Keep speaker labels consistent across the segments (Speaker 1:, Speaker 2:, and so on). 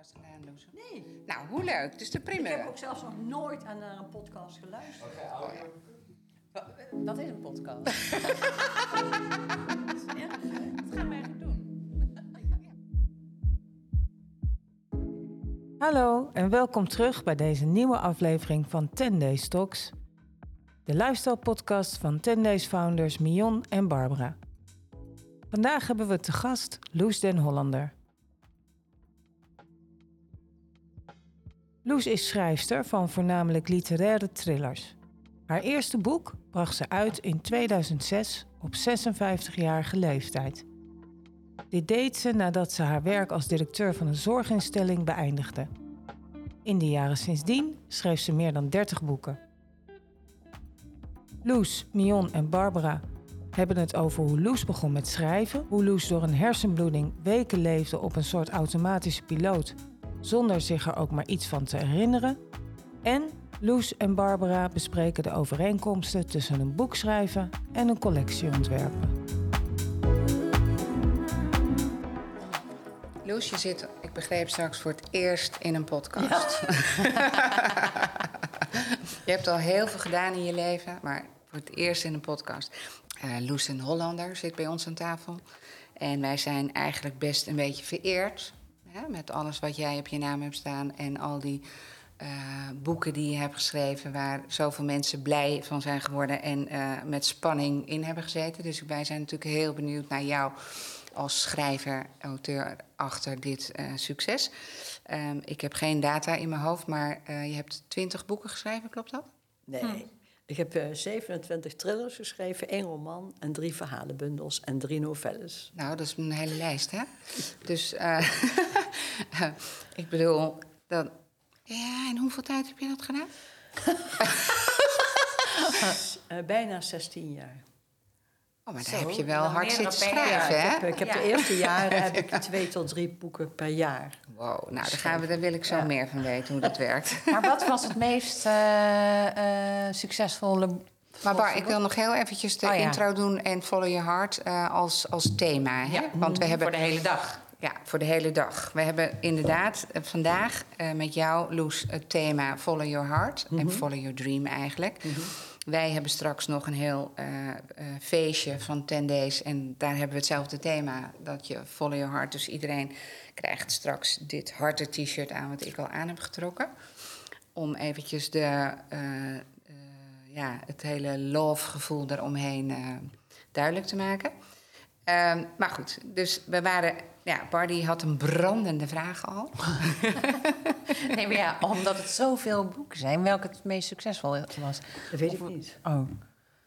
Speaker 1: podcast gedaan, Loes?
Speaker 2: Nee.
Speaker 1: Nou, hoe leuk. Dus de
Speaker 2: Ik
Speaker 1: primeur.
Speaker 2: heb ook zelfs nog nooit aan naar een podcast geluisterd.
Speaker 3: Dat is een podcast. ja, dat gaan wij even doen.
Speaker 4: Hallo en welkom terug bij deze nieuwe aflevering van 10 Days Talks. De lifestyle podcast van 10 Days founders Mion en Barbara. Vandaag hebben we te gast Loes den Hollander. Loes is schrijfster van voornamelijk literaire thrillers. Haar eerste boek bracht ze uit in 2006 op 56-jarige leeftijd. Dit deed ze nadat ze haar werk als directeur van een zorginstelling beëindigde. In de jaren sindsdien schreef ze meer dan 30 boeken. Loes, Mion en Barbara hebben het over hoe Loes begon met schrijven, hoe Loes door een hersenbloeding weken leefde op een soort automatische piloot, zonder zich er ook maar iets van te herinneren. En Loes en Barbara bespreken de overeenkomsten tussen een boek schrijven en een collectie ontwerpen.
Speaker 1: Loes, je zit, ik begreep straks, voor het eerst in een podcast. je hebt al heel veel gedaan in je leven, maar voor het eerst in een podcast. Eh Loes en Hollander zit bij ons aan tafel. En wij zijn eigenlijk best een beetje vereerd. Hè, met alles wat jij op je naam hebt staan en al die eh, boeken die je hebt geschreven... waar zoveel mensen blij van zijn geworden en eh, met spanning in hebben gezeten. Dus wij zijn natuurlijk heel benieuwd naar jou als schrijver, auteur achter dit eh, succes. Ehm, ik heb geen data in mijn hoofd, maar eh, je hebt twintig boeken geschreven, klopt dat?
Speaker 2: Nee. Ik heb eh, 27 thrillers geschreven, één roman en drie verhalenbundels en drie novelles.
Speaker 1: Nou, dat is een hele lijst, hè? Dus eh, ik bedoel, dan... Ja, en hoeveel tijd heb je dat gedaan?
Speaker 2: Eh, bijna 16 jaar.
Speaker 1: Oh, maar daar
Speaker 3: Zo,
Speaker 1: heb je wel hard zitten schrijven,
Speaker 2: ik
Speaker 1: hè?
Speaker 2: heb, ik heb
Speaker 3: Ja.
Speaker 2: de eerste jaren heb ik twee tot drie boeken per jaar.
Speaker 1: Wow, nou, daar, gaan we, daar wil ik zo
Speaker 2: Ja.
Speaker 1: meer van weten hoe dat werkt.
Speaker 3: Maar wat was het meest eh, eh, succesvolle...
Speaker 1: Maar Bar, ik wil nog heel eventjes de
Speaker 3: Oh, ja.
Speaker 1: intro doen en Follow Your Heart eh, als, als thema. Hè?
Speaker 3: Ja,
Speaker 1: Want we hebben
Speaker 3: voor de hele dag.
Speaker 1: Ja, voor de hele dag. We hebben inderdaad eh, vandaag eh, met jou, Loes, het thema Follow Your Heart en Follow Your Dream eigenlijk. Wij hebben straks nog een heel eh, feestje van 10 days en daar hebben we hetzelfde thema, dat je Follow Your Heart. Dus iedereen krijgt straks dit harte t-shirt aan wat ik al aan heb getrokken. Om eventjes de, ja, het hele love gevoel daaromheen eh, duidelijk te maken. Ehm, maar goed, dus we waren. Ja, Bardi had een brandende vraag al.
Speaker 3: Nee, maar ja, omdat het zoveel boeken zijn, welke het meest succesvol was.
Speaker 2: Dat weet ik niet.
Speaker 3: Oh,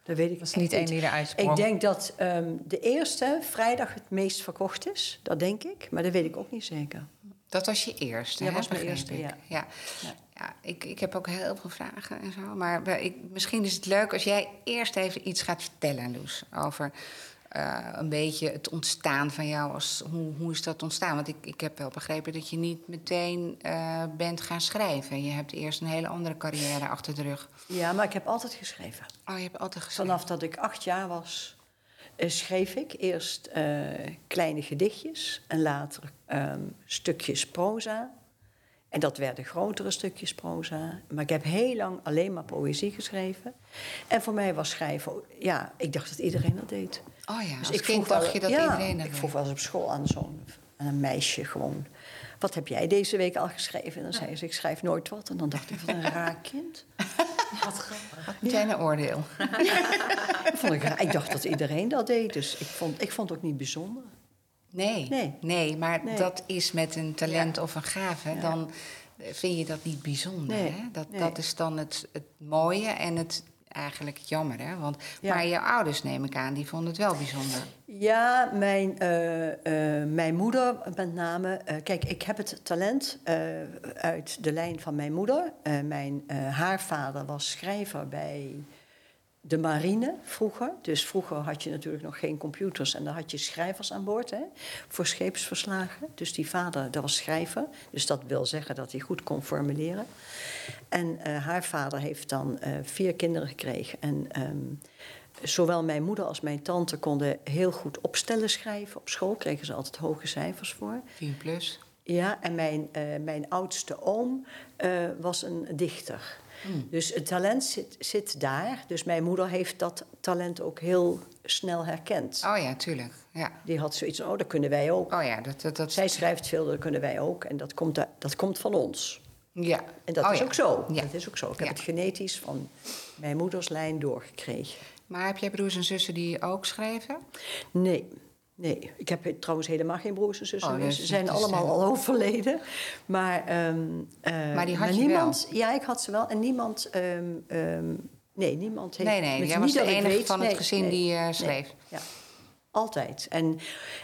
Speaker 2: Dat weet ik
Speaker 3: dat is
Speaker 2: echt
Speaker 3: niet één die eruit sprong.
Speaker 2: Ik denk dat ehm, de eerste vrijdag het meest verkocht is. Dat denk ik. Maar dat weet ik ook niet zeker.
Speaker 1: Dat was je eerste.
Speaker 2: Ja,
Speaker 1: hè,
Speaker 2: was mijn eerste,
Speaker 1: ik.
Speaker 2: ja.
Speaker 1: ja. ja. ik, ik heb ook heel veel vragen en zo. Maar ik, misschien is het leuk als jij eerst even iets gaat vertellen, Loes. Over eh, een beetje het ontstaan van jou. Als, hoe, hoe is dat ontstaan? Want ik, ik heb wel begrepen dat je niet meteen eh, bent gaan schrijven. Je hebt eerst een hele andere carrière achter de rug.
Speaker 2: Ja, maar ik heb altijd geschreven.
Speaker 1: Oh, je hebt altijd geschreven.
Speaker 2: Vanaf dat ik acht jaar was, eh, schreef ik eerst kleine gedichtjes en later ehm, stukjes proza. En dat werden grotere stukjes proza. Maar ik heb heel lang alleen maar poëzie geschreven. En voor mij was schrijven, ja, ik dacht dat iedereen dat deed.
Speaker 1: Oh ja, als
Speaker 2: Dus ik
Speaker 1: kind
Speaker 2: vroeg wel-
Speaker 1: dacht je dat
Speaker 2: ja,
Speaker 1: iedereen dat
Speaker 2: ik
Speaker 1: deed.
Speaker 2: vroeg wel eens op school aan zo'n een meisje gewoon... wat heb jij deze week al geschreven? En dan zei ze, ik schrijf nooit wat. En dan dacht ik, wat een raar kind.
Speaker 3: Wat grappig.
Speaker 1: Een oordeel.
Speaker 2: Vond ik, raar. ik dacht dat iedereen dat deed. Dus ik vond, ik vond het ook niet bijzonder.
Speaker 1: Nee, nee.
Speaker 2: Nee.
Speaker 1: maar
Speaker 2: Nee.
Speaker 1: dat is met een talent of een gave. Dan vind je dat niet bijzonder.
Speaker 2: Nee,
Speaker 1: Hè? Dat, dat is dan het, het mooie en het eigenlijk het jammer. Hè? Want,
Speaker 2: Ja.
Speaker 1: Maar je ouders, neem ik aan, die vonden het wel bijzonder.
Speaker 2: Ja, mijn, eh, eh, mijn moeder met name. eh, kijk, ik heb het talent uit de lijn van mijn moeder. Mijn haar vader was schrijver bij de marine vroeger. Dus vroeger had je natuurlijk nog geen computers en dan had je schrijvers aan boord hè, voor scheepsverslagen. Dus die vader, dat was schrijver. Dus dat wil zeggen dat hij goed kon formuleren. En eh, haar vader heeft dan eh, vier kinderen gekregen. En ehm, zowel mijn moeder als mijn tante konden heel goed opstellen schrijven. Op school kregen ze altijd hoge cijfers voor.
Speaker 1: 4 plus.
Speaker 2: Ja, en mijn, eh, mijn oudste oom was een dichter. Dus het talent zit, zit daar. Dus mijn moeder heeft dat talent ook heel snel herkend.
Speaker 1: Oh ja, tuurlijk. Ja.
Speaker 2: Die had zoiets van, oh, dat kunnen wij ook.
Speaker 1: Oh ja, dat... dat, dat
Speaker 2: Zij schrijft veel, dat kunnen wij ook. En dat komt, da- dat komt van ons.
Speaker 1: ja.
Speaker 2: En dat
Speaker 1: Oh
Speaker 2: is
Speaker 1: ja.
Speaker 2: ook zo.
Speaker 1: Ja.
Speaker 2: Dat is ook zo. Ik
Speaker 1: Ja.
Speaker 2: heb het genetisch van mijn moeders lijn doorgekregen.
Speaker 1: Maar heb jij broers en zussen die ook schreven?
Speaker 2: Nee. Nee, ik heb trouwens helemaal geen broers en zussen
Speaker 1: Oh, dus
Speaker 2: Ze zijn allemaal al overleden. Maar, ehm, eh,
Speaker 1: Maar die had je
Speaker 2: niemand, Ja, ik had ze wel. En niemand... ehm, ehm, nee, niemand heeft...
Speaker 1: Nee, nee, jij was de
Speaker 2: dat
Speaker 1: enige van het
Speaker 2: nee,
Speaker 1: gezin
Speaker 2: nee,
Speaker 1: die
Speaker 2: nee.
Speaker 1: schreef.
Speaker 2: Ja, altijd. En,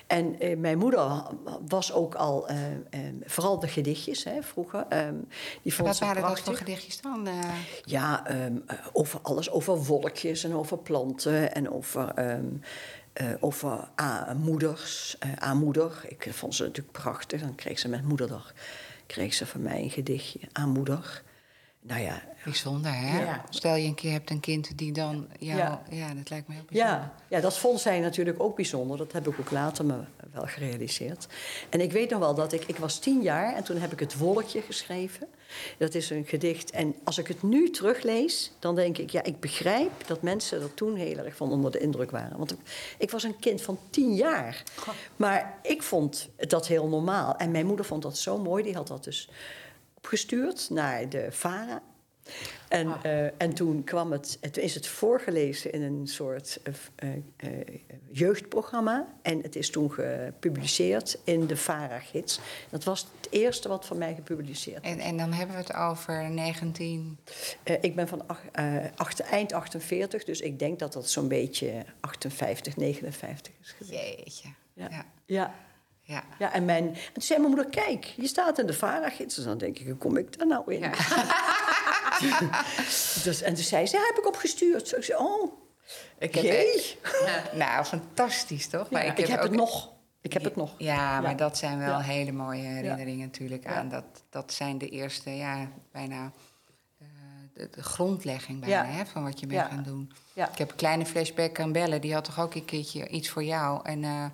Speaker 2: en eh, mijn moeder was ook al... ehm, vooral de gedichtjes, hè, vroeger. ehm, die vond
Speaker 1: Wat
Speaker 2: ze
Speaker 1: waren dat
Speaker 2: prachtig.
Speaker 1: voor gedichtjes dan? eh?
Speaker 2: Ja, ehm, over alles. Over wolkjes en over planten en over, eh, over a- moeders, eh, aan moeder. Ik vond ze natuurlijk prachtig. Dan kreeg ze met moederdag kreeg ze van mij een gedichtje aan moeder. Nou ja,
Speaker 1: Bijzonder, hè?
Speaker 2: Ja.
Speaker 1: Stel je een keer hebt een kind die dan jou... Ja,
Speaker 2: Ja.
Speaker 1: dat lijkt me heel bijzonder.
Speaker 2: ja, ja, dat vond zij natuurlijk ook bijzonder. Dat heb ik ook later me wel gerealiseerd. En ik weet nog wel dat ik... Ik was tien jaar en toen heb ik het Wolkje geschreven. Dat is een gedicht. En als ik het nu teruglees, dan denk ik... Ja, ik begrijp dat mensen er toen heel erg van onder de indruk waren. Want ik, ik was een kind van tien jaar. Maar ik vond dat heel normaal. En mijn moeder vond dat zo mooi. Die had dat dus opgestuurd naar de VARA. En, eh, en toen kwam het, het is het voorgelezen in een soort eh, eh, jeugdprogramma. En het is toen gepubliceerd in de VARA-gids. Dat was het eerste wat van mij gepubliceerd
Speaker 1: En, en dan hebben we het over 19...
Speaker 2: Eh, ik ben van ach- acht- eind 48, dus ik denk dat dat zo'n beetje 58, 59 is geweest.
Speaker 1: Jeetje.
Speaker 2: Ja.
Speaker 1: Ja.
Speaker 2: Ja,
Speaker 1: ja.
Speaker 2: ja en, mijn, en toen zei mijn moeder, kijk, je staat in de VARA-gids. Dus dan denk ik, hoe kom ik daar nou in? dus, en toen zei ze, heb ik opgestuurd. Zo, ik zei, oh,
Speaker 1: Ik heb. Nou, fantastisch, toch?
Speaker 2: Ja, ik heb, het nog. Ik heb het nog.
Speaker 1: Ja, maar dat zijn wel hele mooie herinneringen natuurlijk aan. Dat, dat zijn de eerste, ja, bijna eh, de, de grondlegging bijna,
Speaker 2: Ja.
Speaker 1: hè, van wat je bent
Speaker 2: Ja.
Speaker 1: gaan doen.
Speaker 2: Ja.
Speaker 1: Ik heb een kleine flashback aan Belle, die had toch ook een keertje iets voor jou. En eh,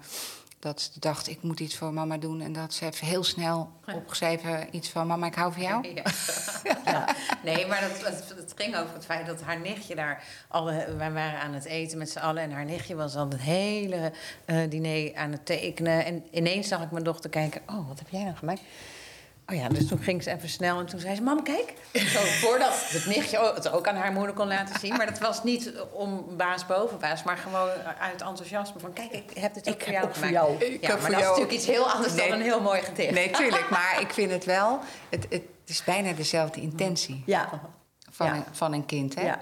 Speaker 1: dat ze dacht, ik moet iets voor mama doen. En dat ze even heel snel opgeschreven iets van, mama, ik hou van jou.
Speaker 3: Ja. Nee, maar dat, ging over het feit dat haar nichtje daar... Alle, wij waren aan het eten met z'n allen... en haar nichtje was al het hele eh, diner aan het tekenen. En ineens zag ik mijn dochter kijken... oh, wat heb jij nou gemaakt? Oh ja, dus toen ging ze even snel en toen zei ze... Mam, kijk. Zo, voordat het nichtje het ook aan haar moeder kon laten zien. Maar dat was niet om baas boven baas... maar gewoon uit enthousiasme van... kijk, ik heb dit ook
Speaker 2: Ik
Speaker 3: voor jou
Speaker 2: ook voor
Speaker 3: gemaakt.
Speaker 2: jou.
Speaker 1: Ik
Speaker 3: ja,
Speaker 1: heb
Speaker 3: maar
Speaker 1: voor
Speaker 3: dat is
Speaker 1: jou-
Speaker 3: natuurlijk iets heel anders
Speaker 1: Nee.
Speaker 3: dan een heel mooi gedicht.
Speaker 1: Nee, tuurlijk, maar ik vind het wel, het, het is bijna dezelfde intentie.
Speaker 2: Ja,
Speaker 1: van,
Speaker 2: Ja.
Speaker 1: een, van een kind. Hè?
Speaker 2: Ja.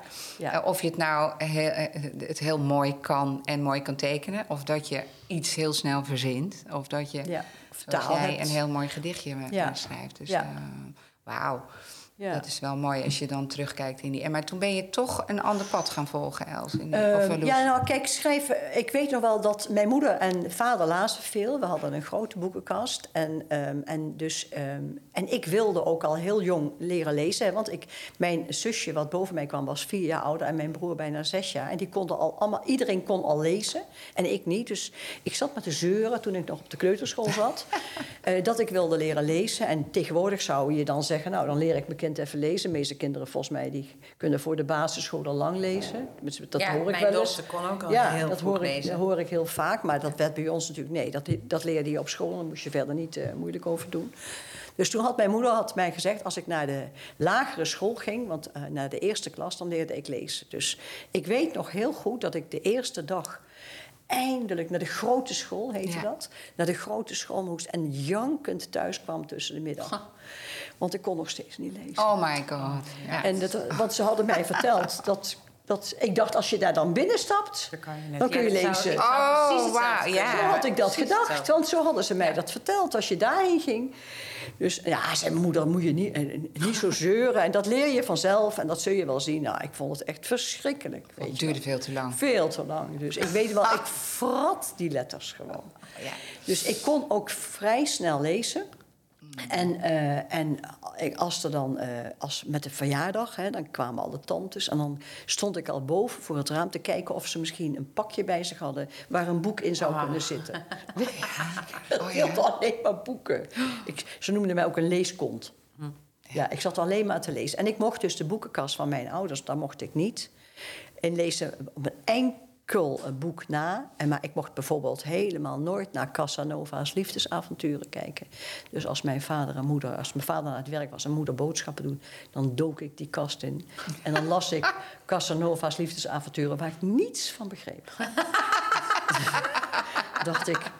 Speaker 1: Eh, Of je het nou heel, eh, het heel mooi kan en mooi kan tekenen, of dat je iets heel snel verzint, of dat je, jij,
Speaker 2: hebt.
Speaker 1: een heel mooi gedichtje eh, schrijft. Dus eh, wauw,
Speaker 2: Ja.
Speaker 1: dat is wel mooi als je dan terugkijkt in die. Maar toen ben je toch een ander pad gaan volgen, Els. In,
Speaker 2: Ehm,
Speaker 1: of, eh, Loes.
Speaker 2: ja, nou kijk, schrijven. Ik weet nog wel dat mijn moeder en vader lazen veel. We hadden een grote boekenkast. En, ehm, en, dus, ehm, en ik wilde ook al heel jong leren lezen. Want ik, mijn zusje, wat boven mij kwam, was vier jaar ouder. En mijn broer bijna zes jaar. En die konden al allemaal, iedereen kon al lezen. En ik niet. Dus ik zat met te zeuren toen ik nog op de kleuterschool zat. eh, dat ik wilde leren lezen. En tegenwoordig zou je dan zeggen, nou dan leer ik mijn kind even lezen. De meeste kinderen volgens mij die kunnen voor de basisschool al lang lezen. Tenminste, Dat
Speaker 3: Ja,
Speaker 2: hoor ik
Speaker 3: mijn
Speaker 2: wel eens.
Speaker 3: kon ook al
Speaker 2: ja,
Speaker 3: heel
Speaker 2: dat hoor ik,
Speaker 3: lezen.
Speaker 2: dat hoor ik heel vaak. Maar dat werd bij ons natuurlijk... Nee, dat, dat leerde je op school. Daar moest je verder niet eh, moeilijk over doen. Dus toen had mijn moeder had mij gezegd... als ik naar de lagere school ging... want eh, naar de eerste klas, dan leerde ik lezen. Dus ik weet nog heel goed dat ik de eerste dag... eindelijk naar de grote school, heette
Speaker 1: Ja.
Speaker 2: dat... naar de grote school moest en jankend thuis kwam tussen de middag. Want ik kon nog steeds niet lezen.
Speaker 1: Oh my god. Ja.
Speaker 2: En dat, want ze hadden mij verteld dat, dat... Ik dacht, als je daar dan binnenstapt,
Speaker 3: Dan kan je, net-
Speaker 2: dan kun je
Speaker 3: Ja, dat zou-
Speaker 2: lezen.
Speaker 3: zou
Speaker 1: Oh, wauw, ja.
Speaker 2: Zo had ik dat
Speaker 3: Precies
Speaker 2: gedacht,
Speaker 3: hetzelfde.
Speaker 2: want zo hadden ze mij dat verteld als je daarheen ging. Dus ja, zei mijn moeder, moet je niet, eh, niet zo zeuren. En dat leer je vanzelf en dat zul je wel zien. Nou, ik vond het echt verschrikkelijk. Weet
Speaker 1: Het
Speaker 2: je
Speaker 1: duurde
Speaker 2: wel.
Speaker 1: veel te lang.
Speaker 2: Veel te lang. Dus ik weet wel, ik frat die letters gewoon.
Speaker 1: Ja.
Speaker 2: Dus ik kon ook vrij snel lezen. En, eh, en ik, als er dan, eh, als met de verjaardag, hè, dan kwamen alle tantes. En dan stond ik al boven voor het raam te kijken of ze misschien een pakje bij zich hadden waar een boek in zou kunnen zitten. Ik
Speaker 1: Oh, ja.
Speaker 2: wilde alleen maar boeken. Ik, ze noemden mij ook een leeskont. Ja, ik zat alleen maar te lezen. En ik mocht dus de boekenkast van mijn ouders, daar mocht ik niet. En lezen op een enkel eh, boek na. En maar ik mocht bijvoorbeeld helemaal nooit naar Casanova's liefdesavonturen kijken. Dus als mijn vader en moeder, als mijn vader naar het werk was en moeder boodschappen doen, dan dook ik die kast in. En dan las ik Casanova's liefdesavonturen waar ik niets van begreep. dacht ik,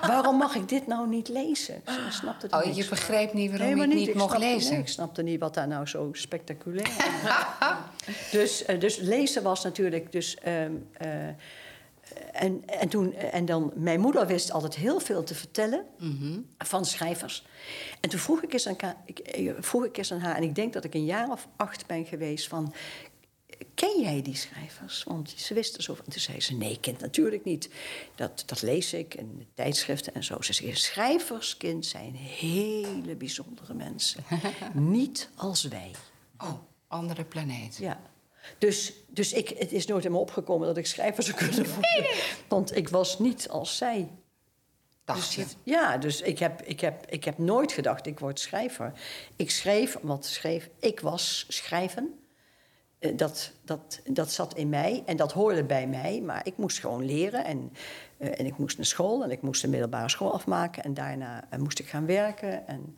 Speaker 2: waarom mag ik dit nou niet lezen? Ik snapte
Speaker 1: Oh,
Speaker 2: niks
Speaker 1: je begreep niet waarom het niet
Speaker 2: Ik
Speaker 1: mocht
Speaker 2: snapte-
Speaker 1: lezen.
Speaker 2: nee, ik snapte niet wat daar nou zo spectaculair aan dus, eh, dus lezen was natuurlijk... Dus, ehm, eh, en, en, toen, en dan, mijn moeder wist altijd heel veel te vertellen
Speaker 1: Mhm.
Speaker 2: van schrijvers. En toen vroeg ik, eens aan, ik, eh, vroeg ik eens aan haar, en ik denk dat ik een jaar of acht ben geweest van... Ken jij die schrijvers? Want ze wisten zo. En toen zei ze: Nee, kind, natuurlijk niet. Dat, dat lees ik in de tijdschriften en zo. Ze zei: Schrijverskind zijn hele bijzondere mensen. niet als wij.
Speaker 1: Oh, andere planeet.
Speaker 2: Ja. Dus, dus ik, het is nooit in me opgekomen dat ik schrijver zou kunnen worden. Want ik was niet als zij.
Speaker 1: Dacht je.
Speaker 2: Ja, dus ik heb, ik, heb, ik heb nooit gedacht, ik word schrijver. Ik schreef, wat schreef, ik was schrijven. Eh, Dat, dat, dat zat in mij en dat hoorde bij mij. Maar ik moest gewoon leren en, eh, en ik moest naar school... en ik moest de middelbare school afmaken... en daarna eh, moest ik gaan werken. En,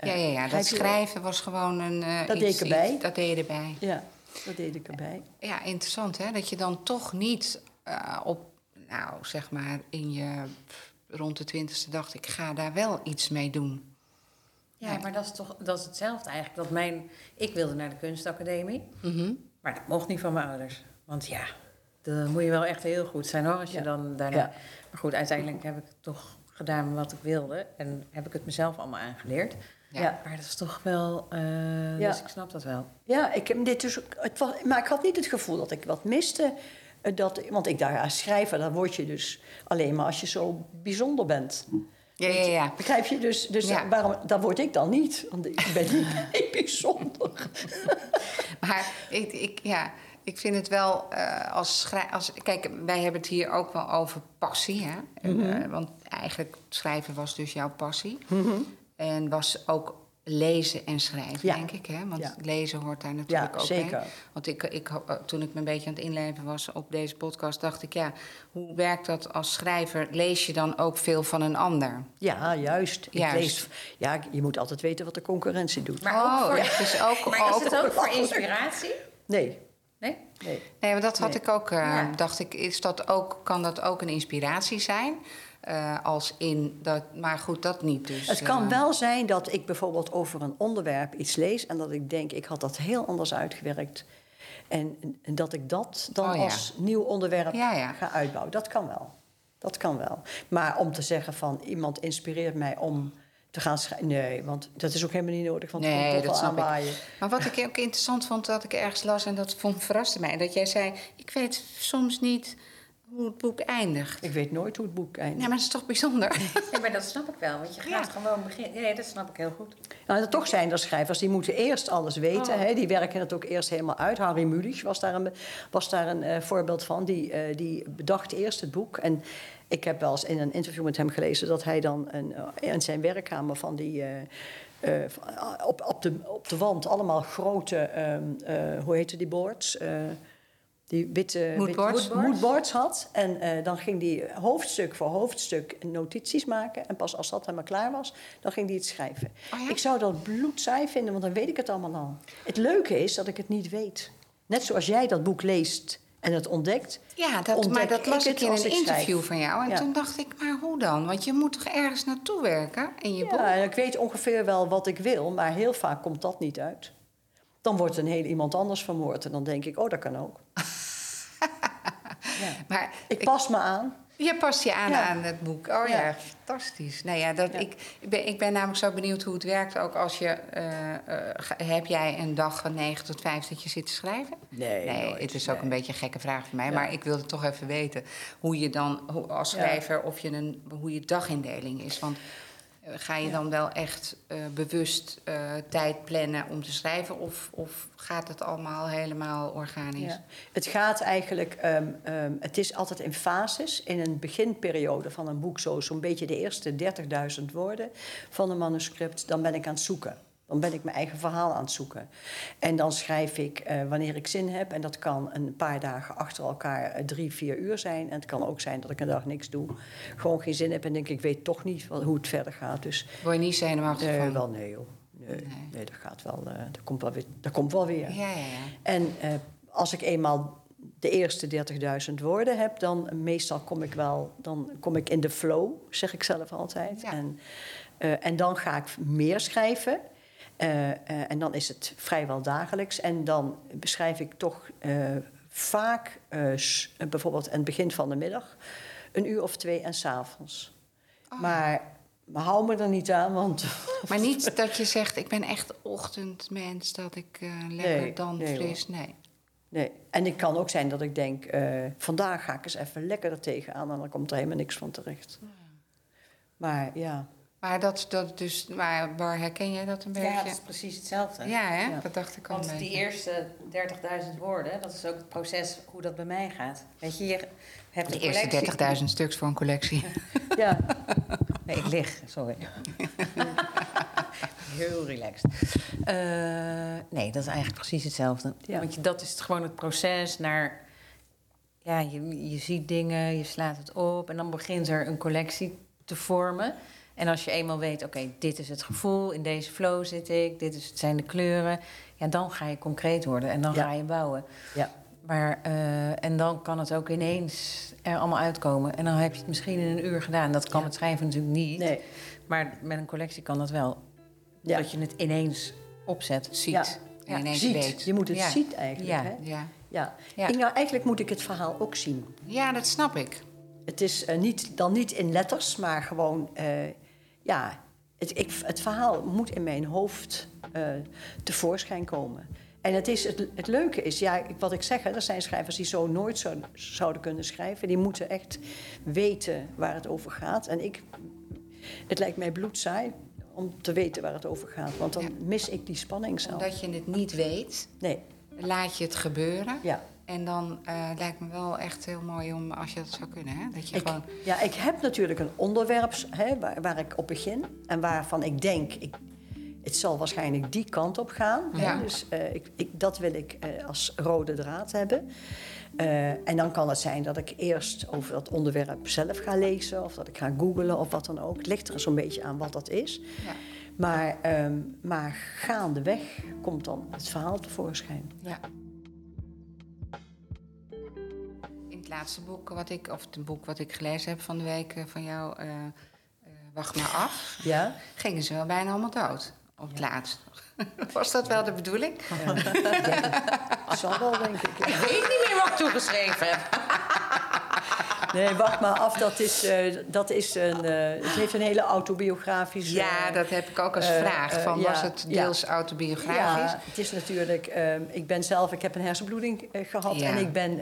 Speaker 1: Ja, ja, ja. Dat schrijven was gewoon een.
Speaker 2: Dat deed
Speaker 1: iets-
Speaker 2: ik erbij.
Speaker 1: iets- Dat deed je erbij.
Speaker 2: ja, dat deed ik erbij.
Speaker 1: Ja, interessant hè. Dat je dan toch niet op, nou zeg maar, in je rond de twintigste dacht: ik ga daar wel iets mee doen.
Speaker 3: Ja, maar dat is toch dat is hetzelfde eigenlijk. Dat mijn, ik wilde naar de kunstacademie,
Speaker 1: Mhm.
Speaker 3: maar dat mocht niet van mijn ouders. Want ja, dan moet je wel echt heel goed zijn hoor. Als je
Speaker 2: Ja.
Speaker 3: dan daarna...
Speaker 2: Ja.
Speaker 3: Maar goed, uiteindelijk heb ik toch gedaan wat ik wilde. En heb ik het mezelf allemaal aangeleerd.
Speaker 1: Ja.
Speaker 2: Ja.
Speaker 3: Maar dat is toch wel... eh,
Speaker 2: Ja.
Speaker 3: Dus ik snap dat wel.
Speaker 2: Ja, ik heb dit dus ook, het was, maar ik had niet het gevoel dat ik wat miste. eh, Dat, want ik dacht, ja, schrijver, dan word je dus alleen maar als je zo bijzonder bent.
Speaker 1: Ja, ja, ja.
Speaker 2: Begrijp je? Dus, dus
Speaker 1: Ja.
Speaker 2: waarom, dat word ik dan niet. Want ik ben niet, bijzonder.
Speaker 1: Maar ik, ik, ja, ik vind het wel eh, als schrijver. Als, kijk, wij hebben het hier ook wel over passie. Hè?
Speaker 2: Mhm.
Speaker 1: Eh, want eigenlijk schrijven was dus jouw passie. En was ook lezen en schrijven,
Speaker 2: Ja.
Speaker 1: denk ik. Hè? Want
Speaker 2: Ja.
Speaker 1: lezen hoort daar natuurlijk
Speaker 2: Ja,
Speaker 1: ook
Speaker 2: zeker.
Speaker 1: bij. Want ik, ik, eh, toen ik me een beetje aan het inleven was op deze podcast... dacht ik, ja, hoe werkt dat als schrijver? Lees je dan ook veel van een ander?
Speaker 2: Ja, juist. Ik lees, ja, je moet altijd weten wat de concurrentie doet.
Speaker 3: Maar ook
Speaker 1: oh,
Speaker 3: voor-
Speaker 1: het is ook...
Speaker 3: Maar
Speaker 1: ook
Speaker 3: is het ook voor inspiratie?
Speaker 2: Nee,
Speaker 3: Nee?
Speaker 2: nee.
Speaker 1: Nee, maar dat had
Speaker 2: Nee.
Speaker 1: ik ook. eh,
Speaker 3: Ja.
Speaker 1: Dacht ik, is dat ook, kan dat ook een inspiratie zijn? Eh, als in dat, maar goed, dat niet. Dus,
Speaker 2: Het kan
Speaker 1: eh,
Speaker 2: wel zijn dat ik bijvoorbeeld over een onderwerp iets lees... en dat ik denk, ik had dat heel anders uitgewerkt. En, en dat ik dat dan
Speaker 1: Oh ja.
Speaker 2: als nieuw onderwerp
Speaker 1: Ja, ja.
Speaker 2: ga uitbouwen. Dat kan wel. Dat kan wel. Maar om te zeggen van iemand inspireert mij om te gaan schrijven... Nee, want dat is ook helemaal niet nodig. Want het
Speaker 1: Nee,
Speaker 2: toch
Speaker 1: dat snap ik.
Speaker 2: aanwaaien.
Speaker 1: Maar wat ik ook interessant vond, dat ik ergens las en dat vond, verraste mij. Dat jij zei: Ik weet soms niet hoe het boek eindigt.
Speaker 2: Ik weet nooit hoe het boek eindigt.
Speaker 1: Nee, maar dat is toch bijzonder?
Speaker 3: Nee, maar dat snap ik wel. Want je gaat
Speaker 1: Ja.
Speaker 3: gewoon beginnen. Nee, dat snap ik heel goed.
Speaker 2: Nou, er toch zijn er schrijvers die moeten eerst alles weten.
Speaker 3: Oh.
Speaker 2: Hè? Die werken het ook eerst helemaal uit. Harry Mulisch was daar een, was daar een eh, voorbeeld van. Die, eh, die bedacht eerst het boek. En ik heb wel eens in een interview met hem gelezen... dat hij dan een, eh, in zijn werkkamer van die... eh, eh, van- op, op, de, op de wand allemaal grote, ehm, eh, hoe heette die boards? Die witte
Speaker 1: Moodboards?
Speaker 2: witte moodboards had. En eh, dan ging hij hoofdstuk voor hoofdstuk notities maken. En pas als dat helemaal klaar was, dan ging hij het schrijven.
Speaker 1: Oh ja?
Speaker 2: Ik zou dat bloedsaai vinden, want dan weet ik het allemaal al. Het leuke is dat ik het niet weet. Net zoals jij dat boek leest en het ontdekt.
Speaker 1: Ja, dat,
Speaker 2: ontdek
Speaker 1: maar dat las
Speaker 2: het
Speaker 1: ik in
Speaker 2: als
Speaker 1: een
Speaker 2: ik schrijf.
Speaker 1: interview van jou. En
Speaker 2: Ja.
Speaker 1: toen dacht ik: Maar hoe dan? Want je moet toch ergens naartoe werken in je boek?
Speaker 2: Ja, en ik weet ongeveer wel wat ik wil, maar heel vaak komt dat niet uit. Dan wordt een heel iemand anders vermoord en dan denk ik, oh, dat kan ook.
Speaker 1: Maar
Speaker 2: Ik pas me aan.
Speaker 1: Je past je aan aan het boek. Oh ja, fantastisch. Nou ja, dat. Ik, ik, ben, ik ben namelijk zo benieuwd hoe het werkt. Ook als je. eh, eh, heb jij een dag van 9 tot 5 dat je zit te schrijven?
Speaker 2: Nee,
Speaker 1: Nee,
Speaker 2: nooit,
Speaker 1: het is ook
Speaker 2: nee.
Speaker 1: een beetje een gekke vraag voor mij. Maar ik wilde toch even weten hoe je dan hoe, als schrijver. Of je een, hoe je dagindeling is. Want Ga je dan wel echt eh, bewust eh, tijd plannen om te schrijven? Of, of gaat het allemaal helemaal organisch?
Speaker 2: Ja. Het gaat eigenlijk, ehm, ehm, het is altijd in fases. In een beginperiode van een boek, zo, zo'n beetje de eerste 30.000 woorden van een manuscript, dan ben ik aan het zoeken. Dan ben ik mijn eigen verhaal aan het zoeken. En dan schrijf ik eh, wanneer ik zin heb. En dat kan een paar dagen achter elkaar eh, drie, vier uur zijn. En het kan ook zijn dat ik een dag niks doe. Gewoon geen zin heb en denk ik weet toch niet wat, hoe het verder gaat. Dus
Speaker 1: Word je niet zenuwachtig
Speaker 2: nee,
Speaker 1: van?
Speaker 2: wel nee joh. Nee,
Speaker 1: Nee.
Speaker 2: nee. dat gaat wel. eh, dat, komt wel weer, dat komt wel weer.
Speaker 1: Ja, ja, ja.
Speaker 2: En als ik eenmaal de eerste 30.000 woorden heb, dan meestal kom ik wel, dan kom ik in de flow, zeg ik zelf altijd.
Speaker 1: Ja.
Speaker 2: En, en dan ga ik meer schrijven. Eh, eh, en dan is het vrijwel dagelijks. En dan beschrijf ik toch eh, vaak, bijvoorbeeld aan het begin van de middag, een uur of twee en s'avonds.
Speaker 1: Oh.
Speaker 2: Maar, maar hou me er niet aan, want
Speaker 1: Maar niet dat je zegt, ik ben echt ochtendmens, dat ik lekker
Speaker 2: Nee,
Speaker 1: dan
Speaker 2: nee,
Speaker 1: fris. Nee.
Speaker 2: Nee, en het kan ook zijn dat ik denk, vandaag ga ik eens even lekker er tegenaan en dan komt er helemaal niks van terecht. Maar ja,
Speaker 1: Maar dat, dat dus, maar waar herken jij dat een beetje?
Speaker 3: Ja, dat is precies hetzelfde.
Speaker 1: Ja, hè?
Speaker 2: Ja.
Speaker 1: dat dacht ik al.
Speaker 3: Want die eerste 30.000 woorden, dat is ook het proces hoe dat bij mij gaat. Weet je, je hebt
Speaker 1: De eerste
Speaker 3: collectie-
Speaker 1: 30.000 stuks voor een collectie.
Speaker 2: ja,
Speaker 3: Nee, ik lig, sorry. Heel relaxed. Eh, nee, dat is eigenlijk precies hetzelfde.
Speaker 2: Ja.
Speaker 3: Want je, dat is het gewoon het proces naar... Ja, je, je ziet dingen, je slaat het op... en dan begint er een collectie te vormen. En als je eenmaal weet, oké, dit is het gevoel... in deze flow zit ik, dit is, het zijn de kleuren... ja, dan ga je concreet worden en dan
Speaker 2: Ja.
Speaker 3: ga je bouwen.
Speaker 2: ja,
Speaker 3: Maar, eh, en dan kan het ook ineens er allemaal uitkomen. En dan heb je het misschien in een uur gedaan. Dat kan
Speaker 2: Ja.
Speaker 3: met schrijven natuurlijk niet.
Speaker 2: nee,
Speaker 3: Maar met een collectie kan dat wel.
Speaker 2: ja.
Speaker 3: Dat je het ineens opzet.
Speaker 1: Ziet.
Speaker 2: Ja.
Speaker 1: En ineens
Speaker 2: ziet.
Speaker 1: weet.
Speaker 2: Je moet het
Speaker 3: Ja.
Speaker 2: zien eigenlijk.
Speaker 3: Ja.
Speaker 2: Hè?
Speaker 1: Ja.
Speaker 2: Ja.
Speaker 3: Ja.
Speaker 2: Nou, eigenlijk moet ik het verhaal ook zien.
Speaker 1: ja, dat snap ik.
Speaker 2: Het is eh, niet, dan niet in letters, maar gewoon, eh, ja, het, ik, het verhaal moet in mijn hoofd eh, tevoorschijn komen. En het, is, het, het leuke is, ja, wat ik zeg, er zijn schrijvers die zo nooit zo, zouden kunnen schrijven. Die moeten echt weten waar het over gaat. En ik, het lijkt mij bloedsaai om te weten waar het over gaat. Want dan
Speaker 1: Ja.
Speaker 2: mis ik die spanning zelf.
Speaker 1: Omdat je het niet weet,
Speaker 2: Nee,
Speaker 1: laat je het gebeuren.
Speaker 2: ja.
Speaker 1: En dan eh, lijkt me wel echt heel mooi om, als je dat zou kunnen, hè? Dat je
Speaker 2: Ik,
Speaker 1: gewoon...
Speaker 2: ja, ik heb natuurlijk een onderwerp hè, waar, waar ik op begin. En waarvan ik denk, ik, het zal waarschijnlijk die kant op gaan. hè.
Speaker 1: Ja.
Speaker 2: Dus eh, ik, ik, dat wil ik eh, als rode draad hebben. En dan kan het zijn dat ik eerst over dat onderwerp zelf ga lezen... of dat ik ga googlen of wat dan ook. Het ligt er zo'n beetje aan wat dat is.
Speaker 1: Ja.
Speaker 2: Maar, ehm, maar gaandeweg komt dan het verhaal tevoorschijn.
Speaker 1: Ja. Het laatste boek wat ik, of het boek wat ik gelezen heb van de week eh, van jou, eh, eh, Wacht maar af,
Speaker 2: Ja?
Speaker 1: gingen ze wel bijna allemaal dood. Op het laatst. Was dat wel de bedoeling?
Speaker 2: Zal wel, denk ik.
Speaker 3: Ik weet niet meer wat ik toegeschreven heb.
Speaker 2: Nee, wacht maar af. Dat is, dat is een, het heeft een hele autobiografische...
Speaker 1: Ja, dat heb ik ook als vraag. Van,
Speaker 2: ja,
Speaker 1: was het
Speaker 2: ja.
Speaker 1: deels autobiografisch?
Speaker 2: Ja, het is natuurlijk... ehm, ik ben zelf... Ik heb een hersenbloeding eh, gehad.
Speaker 1: Ja.
Speaker 2: En ik ben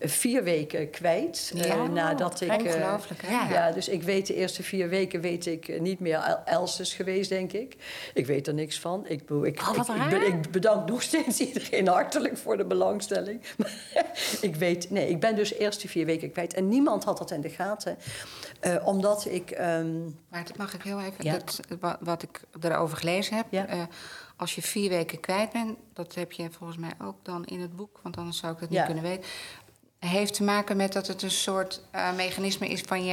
Speaker 2: vier weken kwijt. eh,
Speaker 1: Ja.
Speaker 2: nadat ik... eh,
Speaker 1: Ongelooflijk, hè?
Speaker 2: ja. dus ik weet de eerste vier weken weet ik eh, niet meer El- Els is geweest, denk ik. Ik weet er niks van. Ik, ik,
Speaker 3: Oh,
Speaker 2: ik, bedank nog steeds iedereen hartelijk voor de belangstelling. ik weet... Nee, ik ben dus eerst die vier weken kwijt. En niemand had dat in de gaten. Omdat ik... ehm,
Speaker 1: Maar dat mag ik heel even.
Speaker 2: Ja.
Speaker 1: Dat, wa- wat ik erover gelezen heb.
Speaker 2: Ja.
Speaker 1: als je vier weken kwijt bent, dat heb je volgens mij ook dan in het boek, want anders zou ik
Speaker 2: Ja.
Speaker 1: niet kunnen weten. Heeft te maken met dat het een soort eh, mechanisme is van je.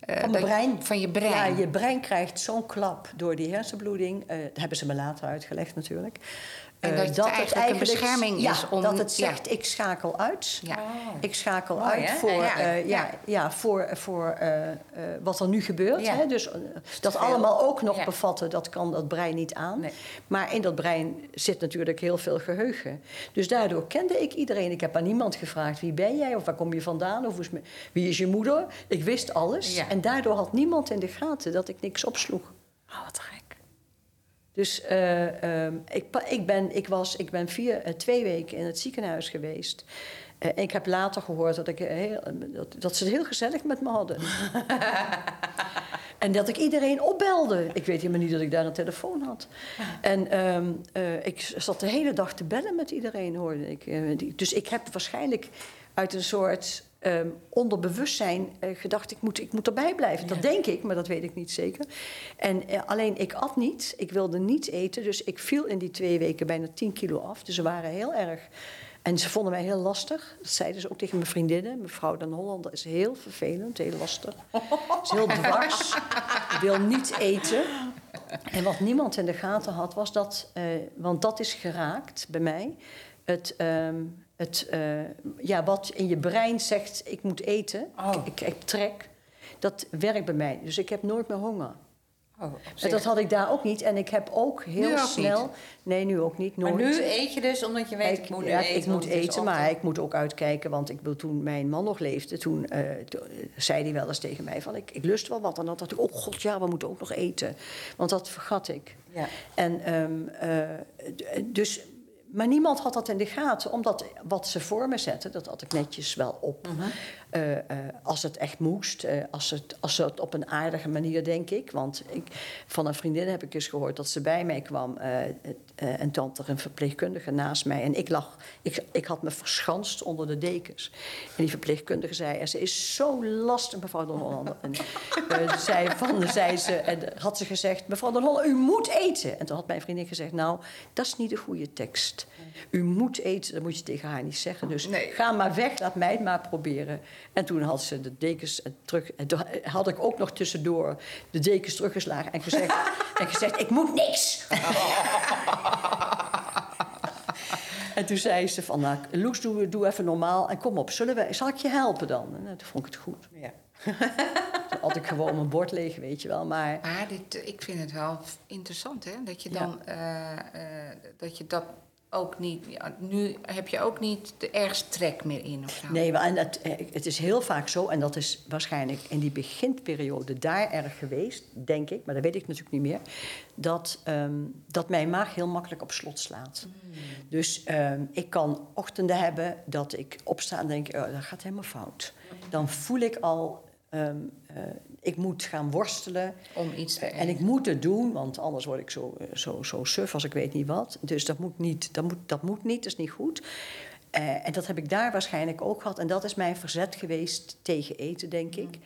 Speaker 1: eh,
Speaker 2: Van mijn
Speaker 1: dat-
Speaker 2: brein.
Speaker 1: Van je brein.
Speaker 2: Ja, je brein krijgt zo'n klap door die hersenbloeding. Eh, dat hebben ze me later uitgelegd natuurlijk.
Speaker 1: En
Speaker 2: Eh,
Speaker 1: dat het eigenlijk een bescherming
Speaker 2: ja,
Speaker 1: is om-
Speaker 2: dat het
Speaker 1: ja.
Speaker 2: zegt, ik schakel uit.
Speaker 1: Ja.
Speaker 2: Ik schakel
Speaker 3: Mooi,
Speaker 2: uit voor,
Speaker 1: Ja,
Speaker 2: eh, ja,
Speaker 1: ja.
Speaker 2: voor, voor eh, wat er nu gebeurt. Hè? Dus dat allemaal ook nog bevatten, dat kan dat brein niet aan.
Speaker 3: Nee.
Speaker 2: Maar in dat brein zit natuurlijk heel veel geheugen. Dus daardoor kende ik iedereen. Ik heb aan niemand gevraagd wie ben jij of waar kom je vandaan of is wie is je moeder. Ik wist alles. En daardoor had niemand in de gaten dat ik niks opsloeg.
Speaker 3: Oh, wat gek.
Speaker 2: Dus eh, ehm, ik, ik, ben, ik, was, ik ben vier, eh, twee weken in het ziekenhuis geweest. Eh, ik heb later gehoord dat, ik, heel, dat, dat ze het heel gezellig met me hadden. En dat ik iedereen opbelde. Ik weet helemaal niet dat ik daar een telefoon had. En ehm, eh, ik zat de hele dag te bellen met iedereen, hoorde ik. Dus ik heb waarschijnlijk uit een soort ehm, onderbewustzijn eh, gedacht... Ik moet, ik moet erbij blijven. Dat denk ik, maar dat weet ik niet zeker. En eh, alleen, ik at niet. Ik wilde niet eten. Dus ik viel in die twee weken bijna 10 kilo af. Dus ze waren heel erg... En ze vonden mij heel lastig. Dat zeiden ze ook tegen mijn vriendinnen. Mevrouw Den Hollander is heel vervelend, heel lastig. Is heel dwars. Wil niet eten. En wat niemand in de gaten had, was dat... eh, want dat is geraakt bij mij. Het, ehm, het, eh, ja, wat in je brein zegt, ik moet eten.
Speaker 3: Oh.
Speaker 2: Ik, ik trek. Dat werkt bij mij. Dus ik heb nooit meer honger.
Speaker 3: Oh,
Speaker 2: En dat had ik daar ook niet. En ik heb ook heel
Speaker 1: ook
Speaker 2: snel... Nee, nu ook niet.
Speaker 3: Maar
Speaker 2: Nooit.
Speaker 3: nu eet je dus omdat je weet, ik,
Speaker 2: Ik,
Speaker 3: moet
Speaker 2: ja,
Speaker 3: eten.
Speaker 2: ik moet eten, maar ik moet ook uitkijken. Want ik toen mijn man nog leefde, toen, eh, zei hij wel eens tegen mij van... Ik, ik lust wel wat. En dan dacht ik, oh god, ja, we moeten ook nog eten. Want dat vergat ik.
Speaker 3: Ja.
Speaker 2: En ehm, eh, dus... Maar niemand had dat in de gaten, omdat wat ze voor me zetten, dat had ik netjes wel op.
Speaker 3: Mhm.
Speaker 2: Eh, eh, als het echt moest, eh, als, het, als het op een aardige manier, denk ik. Want ik, van een vriendin heb ik eens gehoord dat ze bij mij kwam. en er een verpleegkundige naast mij. En ik lag, ik, ik had me verschanst onder de dekens. En die verpleegkundige zei, en ze is zo lastig, mevrouw de Hollander. En zei, van, zei ze, en had ze gezegd, mevrouw de Hollander, u moet eten. En toen had mijn vriendin gezegd, nou, dat is niet de goede tekst. U moet eten, dat moet je tegen haar niet zeggen. Dus
Speaker 1: Nee.
Speaker 2: ga maar weg, laat mij het maar proberen. En toen had ze de dekens eh, terug. En toen had ik ook nog tussendoor de dekens teruggeslagen en gezegd: en gezegd Ik moet niks. en toen zei ze: van, nou, Loes, doe, doe even normaal en kom op. Zullen we, zal ik je helpen dan? En eh, toen vond ik het goed.
Speaker 3: Ja.
Speaker 2: Toen had ik gewoon mijn bord leeg, weet je wel. Maar
Speaker 1: Maar dit, ik vind het wel interessant, hè? Dat je dan eh, eh, dat je dat ook niet. Ja, nu heb je ook niet de ergste trek meer in of zo.
Speaker 2: Nee, maar en het, eh, het is heel vaak zo, en dat is waarschijnlijk in die beginperiode daar erg geweest, denk ik, maar dat weet ik natuurlijk niet meer, dat, ehm, dat mijn maag heel makkelijk op slot slaat. Dus ehm, ik kan ochtenden hebben dat ik opsta en denk, oh, dat gaat helemaal fout. Dan voel ik al, ehm, eh, ik moet gaan worstelen.
Speaker 1: Om iets te
Speaker 2: En ik moet het doen, want anders word ik zo, eh, zo, zo suf als ik weet niet wat. Dus dat moet niet, dat moet, dat moet niet, dat is niet goed. Eh, en dat heb ik daar waarschijnlijk ook gehad. En dat is mijn verzet geweest tegen eten, denk ik.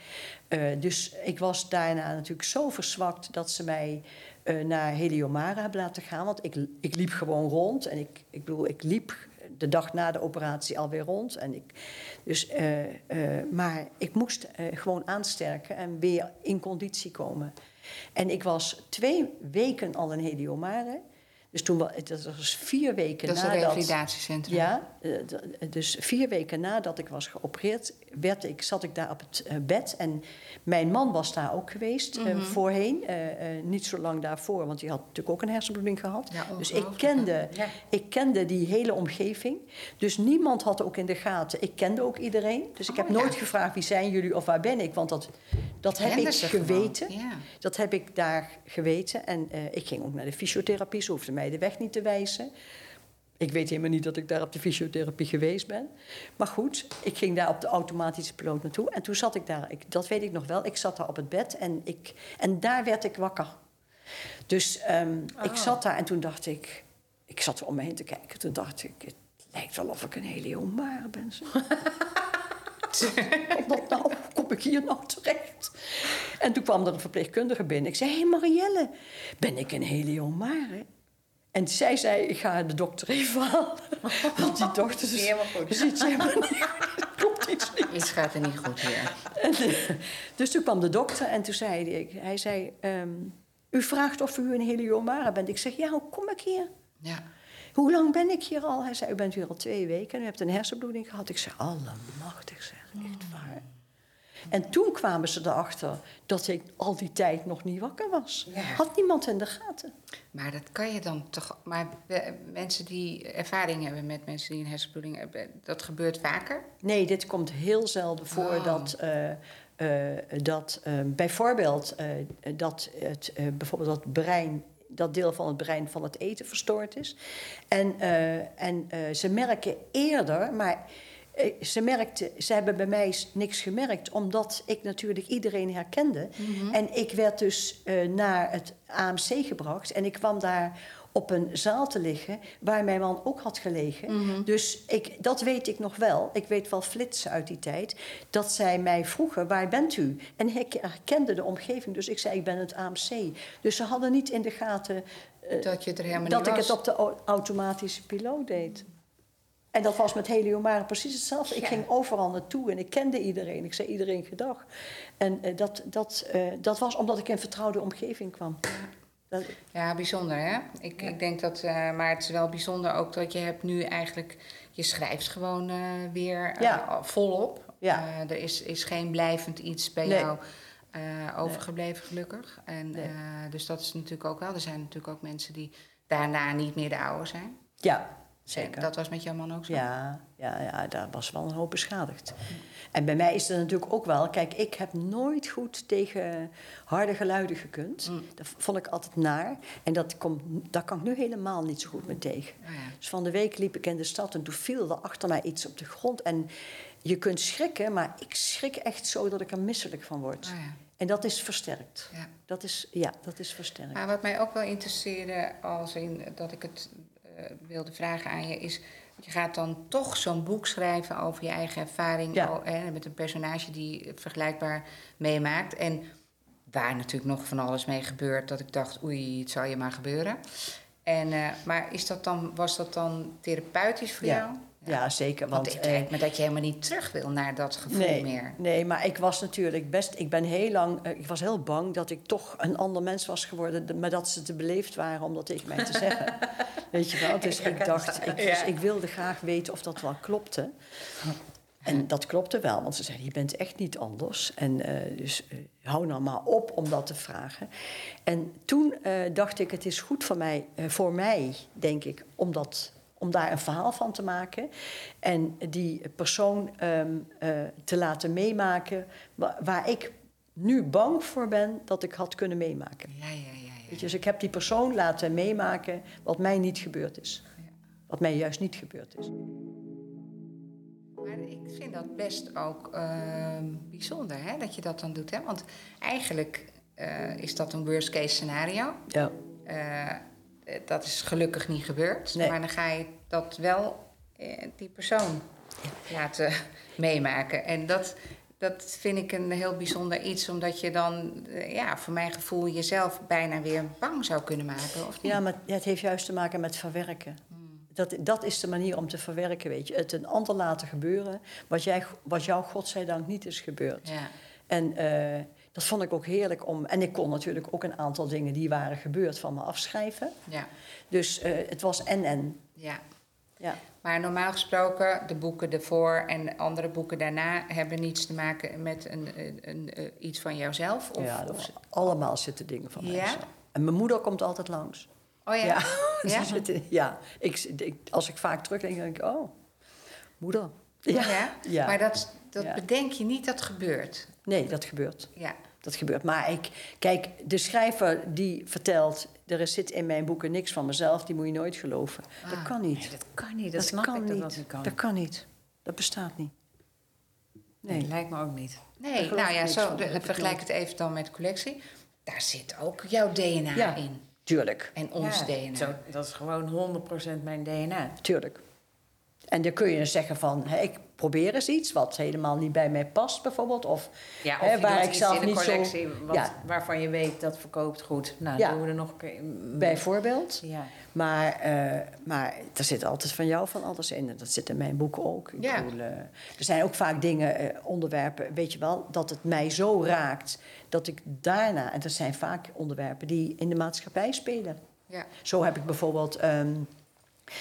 Speaker 2: Eh, dus ik was daarna natuurlijk zo verzwakt dat ze mij eh, naar Heliomara hebben laten gaan. Want ik, ik liep gewoon rond. En ik, ik bedoel, ik liep de dag na de operatie alweer rond. En ik, dus, eh, eh, maar ik moest eh, gewoon aansterken en weer in conditie komen. En ik was twee weken al in Heliomare. Dus toen, dat was vier weken
Speaker 1: dat is een
Speaker 2: nadat...
Speaker 1: revalidatiecentrum.
Speaker 2: Ja, eh, d- dus vier weken nadat ik was geopereerd, werd ik, zat ik daar op het eh, bed. En mijn man was daar ook geweest eh,
Speaker 1: Mhm.
Speaker 2: voorheen. eh, eh, niet zo lang daarvoor, want die had natuurlijk ook een hersenbloeding gehad.
Speaker 1: Ja,
Speaker 2: dus ik kende,
Speaker 3: Ja.
Speaker 2: ik kende die hele omgeving. Dus niemand had ook in de gaten. Ik kende ook iedereen. Dus ik
Speaker 1: Oh,
Speaker 2: heb
Speaker 1: ja.
Speaker 2: nooit gevraagd wie zijn jullie of waar ben ik. Want dat, dat heb ik geweten. Dat heb ik daar geweten. En eh, ik ging ook naar de fysiotherapie. Ze hoefden mij de weg niet te wijzen. Ik weet helemaal niet dat ik daar op de fysiotherapie geweest ben. Maar goed, ik ging daar op de automatische piloot naartoe. En toen zat ik daar, ik, dat weet ik nog wel, ik zat daar op het bed en, ik, en daar werd ik wakker. Dus ehm, ik zat daar en toen dacht ik, ik zat er om me heen te kijken. Toen dacht ik, het lijkt wel of ik een heliomare ben. Wat nou, hoe kom ik hier nou terecht? En toen kwam er een verpleegkundige binnen. Ik zei, hé hey Marielle, ben ik een heliomare? En zij zei, ik ga de dokter even halen. Want die dokter
Speaker 3: Niet helemaal goed.
Speaker 2: is iets helemaal niet klopt iets niet.
Speaker 1: Iets gaat er niet goed hier.
Speaker 2: En, eh, dus toen kwam de dokter en toen zei hij, hij zei, ehm, u vraagt of u een heliomare bent. Ik zeg, ja, hoe kom ik hier?
Speaker 1: Ja.
Speaker 2: Hoe lang ben ik hier al? Hij zei, u bent hier al twee weken en u hebt een hersenbloeding gehad. Ik zei, allemachtig zeg, echt waar. En toen kwamen ze erachter dat ik al die tijd nog niet wakker was.
Speaker 3: Ja.
Speaker 2: Had niemand in de gaten.
Speaker 1: Maar dat kan je dan toch. Maar mensen die ervaring hebben met mensen die een hersenbloeding hebben, dat gebeurt vaker.
Speaker 2: Nee, dit komt heel zelden voor
Speaker 1: Oh.
Speaker 2: dat, eh, eh, dat eh, bijvoorbeeld dat het, bijvoorbeeld dat brein, dat deel van het brein van het eten verstoord is. En, en ze merken eerder, maar ze, merkte, ze hebben bij mij niks gemerkt, omdat ik natuurlijk iedereen herkende. En ik werd dus eh, naar het AMC gebracht en ik kwam daar op een zaal te liggen waar mijn man ook had gelegen. Dus ik, dat weet ik nog wel. Ik weet wel flitsen uit die tijd. Dat zij mij vroegen, waar bent u? En ik herkende de omgeving, dus ik zei, ik ben het AMC. Dus ze hadden niet in de gaten eh,
Speaker 1: Dat je er helemaal
Speaker 2: dat
Speaker 1: niet
Speaker 2: ik
Speaker 1: was.
Speaker 2: het op de au- automatische piloot deed. En dat was met Heliomare precies hetzelfde. Ik
Speaker 1: Ja.
Speaker 2: ging overal naartoe en ik kende iedereen. Ik zei iedereen gedag. En eh, dat, dat, eh, dat was omdat ik in een vertrouwde omgeving kwam. Dat,
Speaker 1: Ja, bijzonder hè. Ik, ik denk dat, eh, maar het is wel bijzonder ook dat je hebt nu eigenlijk, je schrijft gewoon weer
Speaker 2: Ja.
Speaker 1: volop.
Speaker 2: Ja.
Speaker 1: Er is, is geen blijvend iets bij
Speaker 2: Nee.
Speaker 1: jou overgebleven, gelukkig. En,
Speaker 2: Nee.
Speaker 1: dus dat is natuurlijk ook wel. Er zijn natuurlijk ook mensen die daarna niet meer de oude zijn.
Speaker 2: ja, zeker.
Speaker 1: dat was met jouw man ook zo.
Speaker 2: Ja, ja, ja, daar was wel een hoop beschadigd. En bij mij is het natuurlijk ook wel... Kijk, ik heb nooit goed tegen harde geluiden gekund.
Speaker 1: Mm.
Speaker 2: Dat vond ik altijd naar. En dat komt, daar kan ik nu helemaal niet zo goed mee tegen.
Speaker 1: Oh ja.
Speaker 2: Dus van de week liep ik in de stad en toen viel er achter mij iets op de grond. En je kunt schrikken, maar ik schrik echt zo dat ik er misselijk van word.
Speaker 1: Oh ja.
Speaker 2: En dat is versterkt.
Speaker 1: Ja.
Speaker 2: Dat is, ja, dat is versterkt.
Speaker 1: Maar wat mij ook wel interesseerde, als in dat ik het wilde vragen aan je, is. Je gaat dan toch zo'n boek schrijven over je eigen ervaring
Speaker 2: Ja.
Speaker 1: eh, met een personage die het vergelijkbaar meemaakt. En waar natuurlijk nog van alles mee gebeurt, dat ik dacht, oei, het zal je maar gebeuren. En, eh, maar is dat dan, was dat dan therapeutisch voor
Speaker 2: Ja.
Speaker 1: jou?
Speaker 2: Ja, zeker.
Speaker 1: Want,
Speaker 2: Want,
Speaker 1: het
Speaker 2: eh,
Speaker 1: lijkt me dat je helemaal niet terug wil naar dat gevoel
Speaker 2: nee,
Speaker 1: meer.
Speaker 2: Nee, maar ik was natuurlijk best. Ik ben heel lang. eh, Ik was heel bang dat ik toch een ander mens was geworden. de- Maar dat ze te beleefd waren om dat tegen mij te zeggen. Weet je wel? Dus ik dacht. Ik, dus ik wilde graag weten of dat wel klopte. En dat klopte wel, want ze zeiden: Je bent echt niet anders. En eh, dus eh, hou nou maar op om dat te vragen. En toen eh, dacht ik: Het is goed voor mij, eh, voor mij denk ik, om dat om daar een verhaal van te maken. En die persoon ehm, eh, te laten meemaken wa- waar ik nu bang voor ben dat ik had kunnen meemaken.
Speaker 1: Ja, ja, ja. ja.
Speaker 2: Dus ik heb die persoon laten meemaken wat mij niet gebeurd is. Wat mij juist niet gebeurd is.
Speaker 1: Maar ik vind dat best ook ehm, bijzonder hè, dat je dat dan doet. Hè? Want eigenlijk eh, is dat een worst case scenario.
Speaker 2: Ja.
Speaker 1: Eh, dat is gelukkig niet gebeurd.
Speaker 2: Nee.
Speaker 1: Maar dan ga je dat wel eh, die persoon laten meemaken. En dat, dat vind ik een heel bijzonder iets. Omdat je dan, eh, ja, voor mijn gevoel, jezelf bijna weer bang zou kunnen maken. Of niet?
Speaker 2: Ja, maar het heeft juist te maken met verwerken. Dat, dat is de manier om te verwerken, weet je. Het een ander laten gebeuren, wat, jij, wat jou godzijdank niet is gebeurd.
Speaker 1: Ja.
Speaker 2: En eh, dat vond ik ook heerlijk om... En ik kon natuurlijk ook een aantal dingen die waren gebeurd van me afschrijven.
Speaker 1: Ja.
Speaker 2: Dus eh, het was en-en.
Speaker 1: ja.
Speaker 2: Ja.
Speaker 1: Maar normaal gesproken, de boeken ervoor en andere boeken daarna hebben niets te maken met een, een, een, eh, iets van jouzelf. Of,
Speaker 2: ja,
Speaker 1: of,
Speaker 2: allemaal zitten dingen van mij.
Speaker 1: Ja?
Speaker 2: En mijn moeder komt altijd langs.
Speaker 1: oh ja.
Speaker 2: Ja, zitten- ja. Ik, ik, als ik vaak terugdenk, denk ik, oh, moeder.
Speaker 1: Ja. ja? Maar dat, dat bedenk je niet dat gebeurt.
Speaker 2: Nee, dat gebeurt.
Speaker 1: Ja.
Speaker 2: Dat gebeurt. Maar ik, kijk, de schrijver die vertelt, er zit in mijn boeken niks van mezelf, die moet je nooit geloven. dat
Speaker 1: Ah,
Speaker 2: kan niet.
Speaker 3: Nee, dat kan niet. Dat,
Speaker 2: dat
Speaker 3: snap
Speaker 2: kan
Speaker 3: ik dat
Speaker 2: niet.
Speaker 3: dat niet kan.
Speaker 2: Dat kan niet. Dat bestaat niet.
Speaker 3: Nee,
Speaker 2: Nee.
Speaker 3: lijkt me ook niet.
Speaker 1: Nee, nou ja, zo, de-
Speaker 2: Dat
Speaker 1: vergelijk het even dan met de collectie. Daar zit ook jouw DNA
Speaker 2: Ja.
Speaker 1: in.
Speaker 2: Tuurlijk,
Speaker 1: En ons
Speaker 3: Ja,
Speaker 1: DNA.
Speaker 3: Zo, dat is gewoon 100% mijn DNA.
Speaker 2: tuurlijk. En dan kun je zeggen van, hè, ik probeer eens iets wat helemaal niet bij mij past bijvoorbeeld. Of,
Speaker 3: Ja, of
Speaker 2: hè, waar ik zelf
Speaker 3: in
Speaker 2: niet zo-
Speaker 3: collectie wat,
Speaker 2: Ja.
Speaker 3: waarvan je weet dat verkoopt goed. Nou,
Speaker 2: Ja.
Speaker 3: doen we er nog een keer...
Speaker 2: bijvoorbeeld.
Speaker 3: Ja.
Speaker 2: Maar, eh, maar er zit altijd van jou van alles in. En dat zit in mijn boeken ook. Ik
Speaker 1: Ja.
Speaker 2: bedoel, eh, er zijn ook vaak dingen, eh, onderwerpen, weet je wel, dat het mij zo raakt dat ik daarna, en dat zijn vaak onderwerpen die in de maatschappij spelen.
Speaker 1: Ja.
Speaker 2: Zo heb ik bijvoorbeeld. ehm, eh,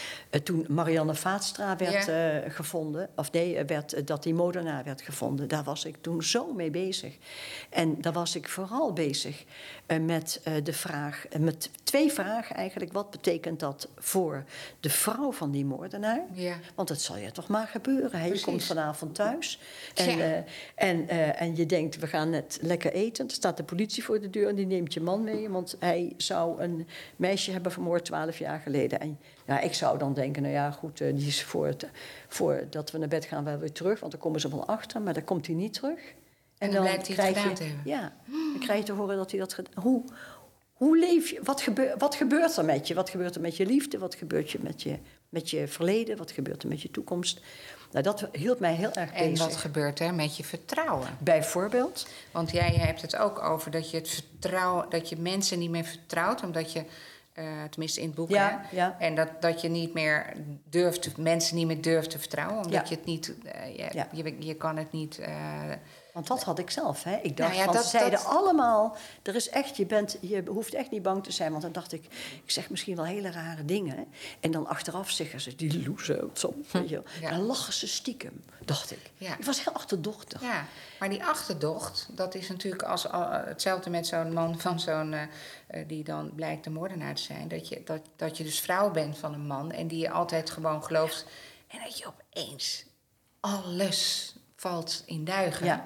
Speaker 2: toen Marianne Vaatstra werd eh, gevonden, of nee, eh, werd, eh, dat die moordenaar werd gevonden, daar was ik toen zo mee bezig. En daar was ik vooral bezig eh, met eh, de vraag, eh, met twee vragen eigenlijk. Wat betekent dat voor de vrouw van die moordenaar?
Speaker 1: Ja.
Speaker 2: Want het zal je toch maar gebeuren. Hè? Je komt vanavond thuis en,
Speaker 1: Ja.
Speaker 2: eh, en, eh, en je denkt, we gaan net lekker eten. Er staat de politie voor de deur en die neemt je man mee. Want hij zou een meisje hebben vermoord twaalf jaar geleden. En ja, ik zou dan denken, nou ja, goed, eh, die is voor het, voordat we naar bed gaan wel weer terug, want dan komen ze wel achter, maar dan komt hij niet terug.
Speaker 1: En dan blijkt hij het
Speaker 2: krijg je,
Speaker 1: te hebben.
Speaker 2: Ja, dan krijg je te horen dat hij dat gedaan Hoe, hoe leef je? Wat, gebeur, wat gebeurt er met je? Wat gebeurt er met je liefde? Wat gebeurt je met je, met je verleden? Wat gebeurt er met je toekomst? Nou, dat hield mij heel erg
Speaker 1: En
Speaker 2: bezig.
Speaker 1: wat gebeurt er met je vertrouwen?
Speaker 2: Bijvoorbeeld?
Speaker 1: Want jij hebt het ook over dat je het vertrouwen, dat je mensen niet meer vertrouwt, omdat je, eh, tenminste in het boek,
Speaker 2: Ja,
Speaker 1: hè,
Speaker 2: ja.
Speaker 1: en dat, dat je niet meer durft, mensen niet meer durft te vertrouwen, omdat
Speaker 2: Ja.
Speaker 1: je het niet, eh, je, je, je kan het niet. Eh,
Speaker 2: Want dat had ik zelf. Hè. Ik dacht,
Speaker 1: Nou ja,
Speaker 2: van,
Speaker 1: dat-
Speaker 2: ze zeiden
Speaker 1: dat-
Speaker 2: allemaal... Er is echt, je, bent, je hoeft echt niet bang te zijn. Want dan dacht ik, ik zeg misschien wel hele rare dingen. hè. En dan achteraf zeggen ze, die loezen. Weet je wel.
Speaker 1: Ja.
Speaker 2: Dan lachen ze stiekem, dacht ik.
Speaker 1: Ja.
Speaker 2: Ik was heel achterdochtig.
Speaker 1: ja, maar die achterdocht, dat is natuurlijk als, al- hetzelfde met zo'n man van zo'n, eh, eh, die dan blijkt de moordenaar te zijn. Dat je, dat, dat je dus vrouw bent van een man en die je altijd gewoon gelooft. En dat je opeens alles valt in duigen.
Speaker 2: Ja.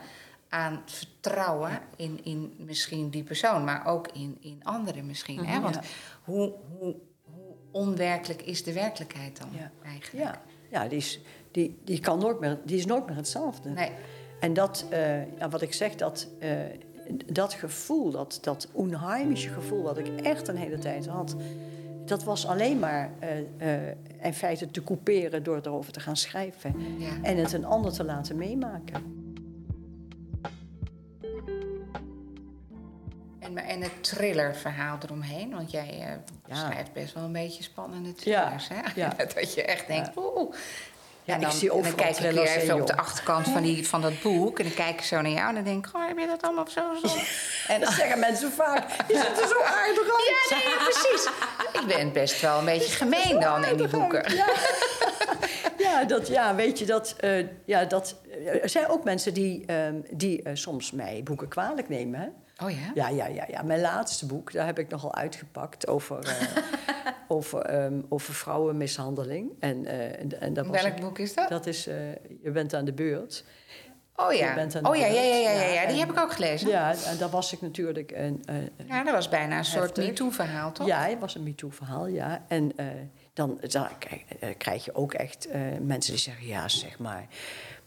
Speaker 1: aan vertrouwen in, in misschien die persoon, maar ook in, in anderen misschien. hè? Want
Speaker 2: Ja.
Speaker 1: hoe, hoe, hoe onwerkelijk is de werkelijkheid dan eigenlijk?
Speaker 2: Ja, ja die, is, die, die, kan nooit meer, die is nooit meer hetzelfde.
Speaker 1: Nee.
Speaker 2: En dat, eh, ja, wat ik zeg, dat, eh, dat gevoel, dat, dat onheimische gevoel... wat ik echt een hele tijd had... dat was alleen maar eh, eh, in feite te couperen door erover te gaan schrijven.
Speaker 1: Ja.
Speaker 2: En het een ander te laten meemaken.
Speaker 1: En, en het thrillerverhaal eromheen, want jij eh,
Speaker 2: Ja.
Speaker 1: schrijft best wel een beetje spannende
Speaker 2: Ja,
Speaker 1: thrillers. Hè?
Speaker 2: ja.
Speaker 1: dat je echt denkt, oeh.
Speaker 2: Ja,
Speaker 1: en
Speaker 2: ik
Speaker 1: dan,
Speaker 2: zie
Speaker 1: en dan
Speaker 2: overal
Speaker 1: kijk ik weer even op de achterkant van, die, van dat boek. En dan kijk ik zo naar jou en dan denk ik, oh, heb je dat allemaal zo? zo?
Speaker 2: En dat zeggen mensen vaak. Je ziet er zo aardig uit.
Speaker 1: Ja, nee, ja, precies. Ik ben best wel een beetje gemeen dan in die boeken.
Speaker 2: Ja, dat, ja weet je, dat, eh, ja, dat, er zijn ook mensen die, ehm, die eh, soms mij boeken kwalijk nemen. Hè?
Speaker 1: Oh ja?
Speaker 2: Ja, ja, ja, ja. Mijn laatste boek, daar heb ik nogal uitgepakt over, eh, over, ehm, over vrouwenmishandeling. En, eh, en, en dat was
Speaker 1: Welk boek is dat?
Speaker 2: Dat is eh, Je bent aan de beurt.
Speaker 1: Oh ja. Oh ja, ja, ja, ja, ja, Die heb ik ook gelezen.
Speaker 2: Ja, en daar was ik natuurlijk een, eh,
Speaker 1: Ja, dat was bijna een soort. MeToo-verhaal, toch?
Speaker 2: Ja, het was een MeToo-verhaal, ja. En dan, dan krijg, je ook echt mensen die zeggen... ja, zeg maar,